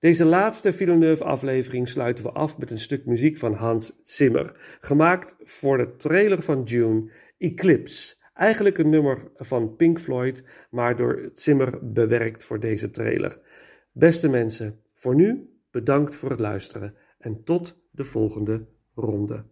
Deze laatste Villeneuve aflevering sluiten we af met een stuk muziek van Hans Zimmer, gemaakt voor de trailer van June, Eclipse. Eigenlijk een nummer van Pink Floyd, maar door Zimmer bewerkt voor deze trailer. Beste mensen, voor nu bedankt voor het luisteren en tot de volgende ronde.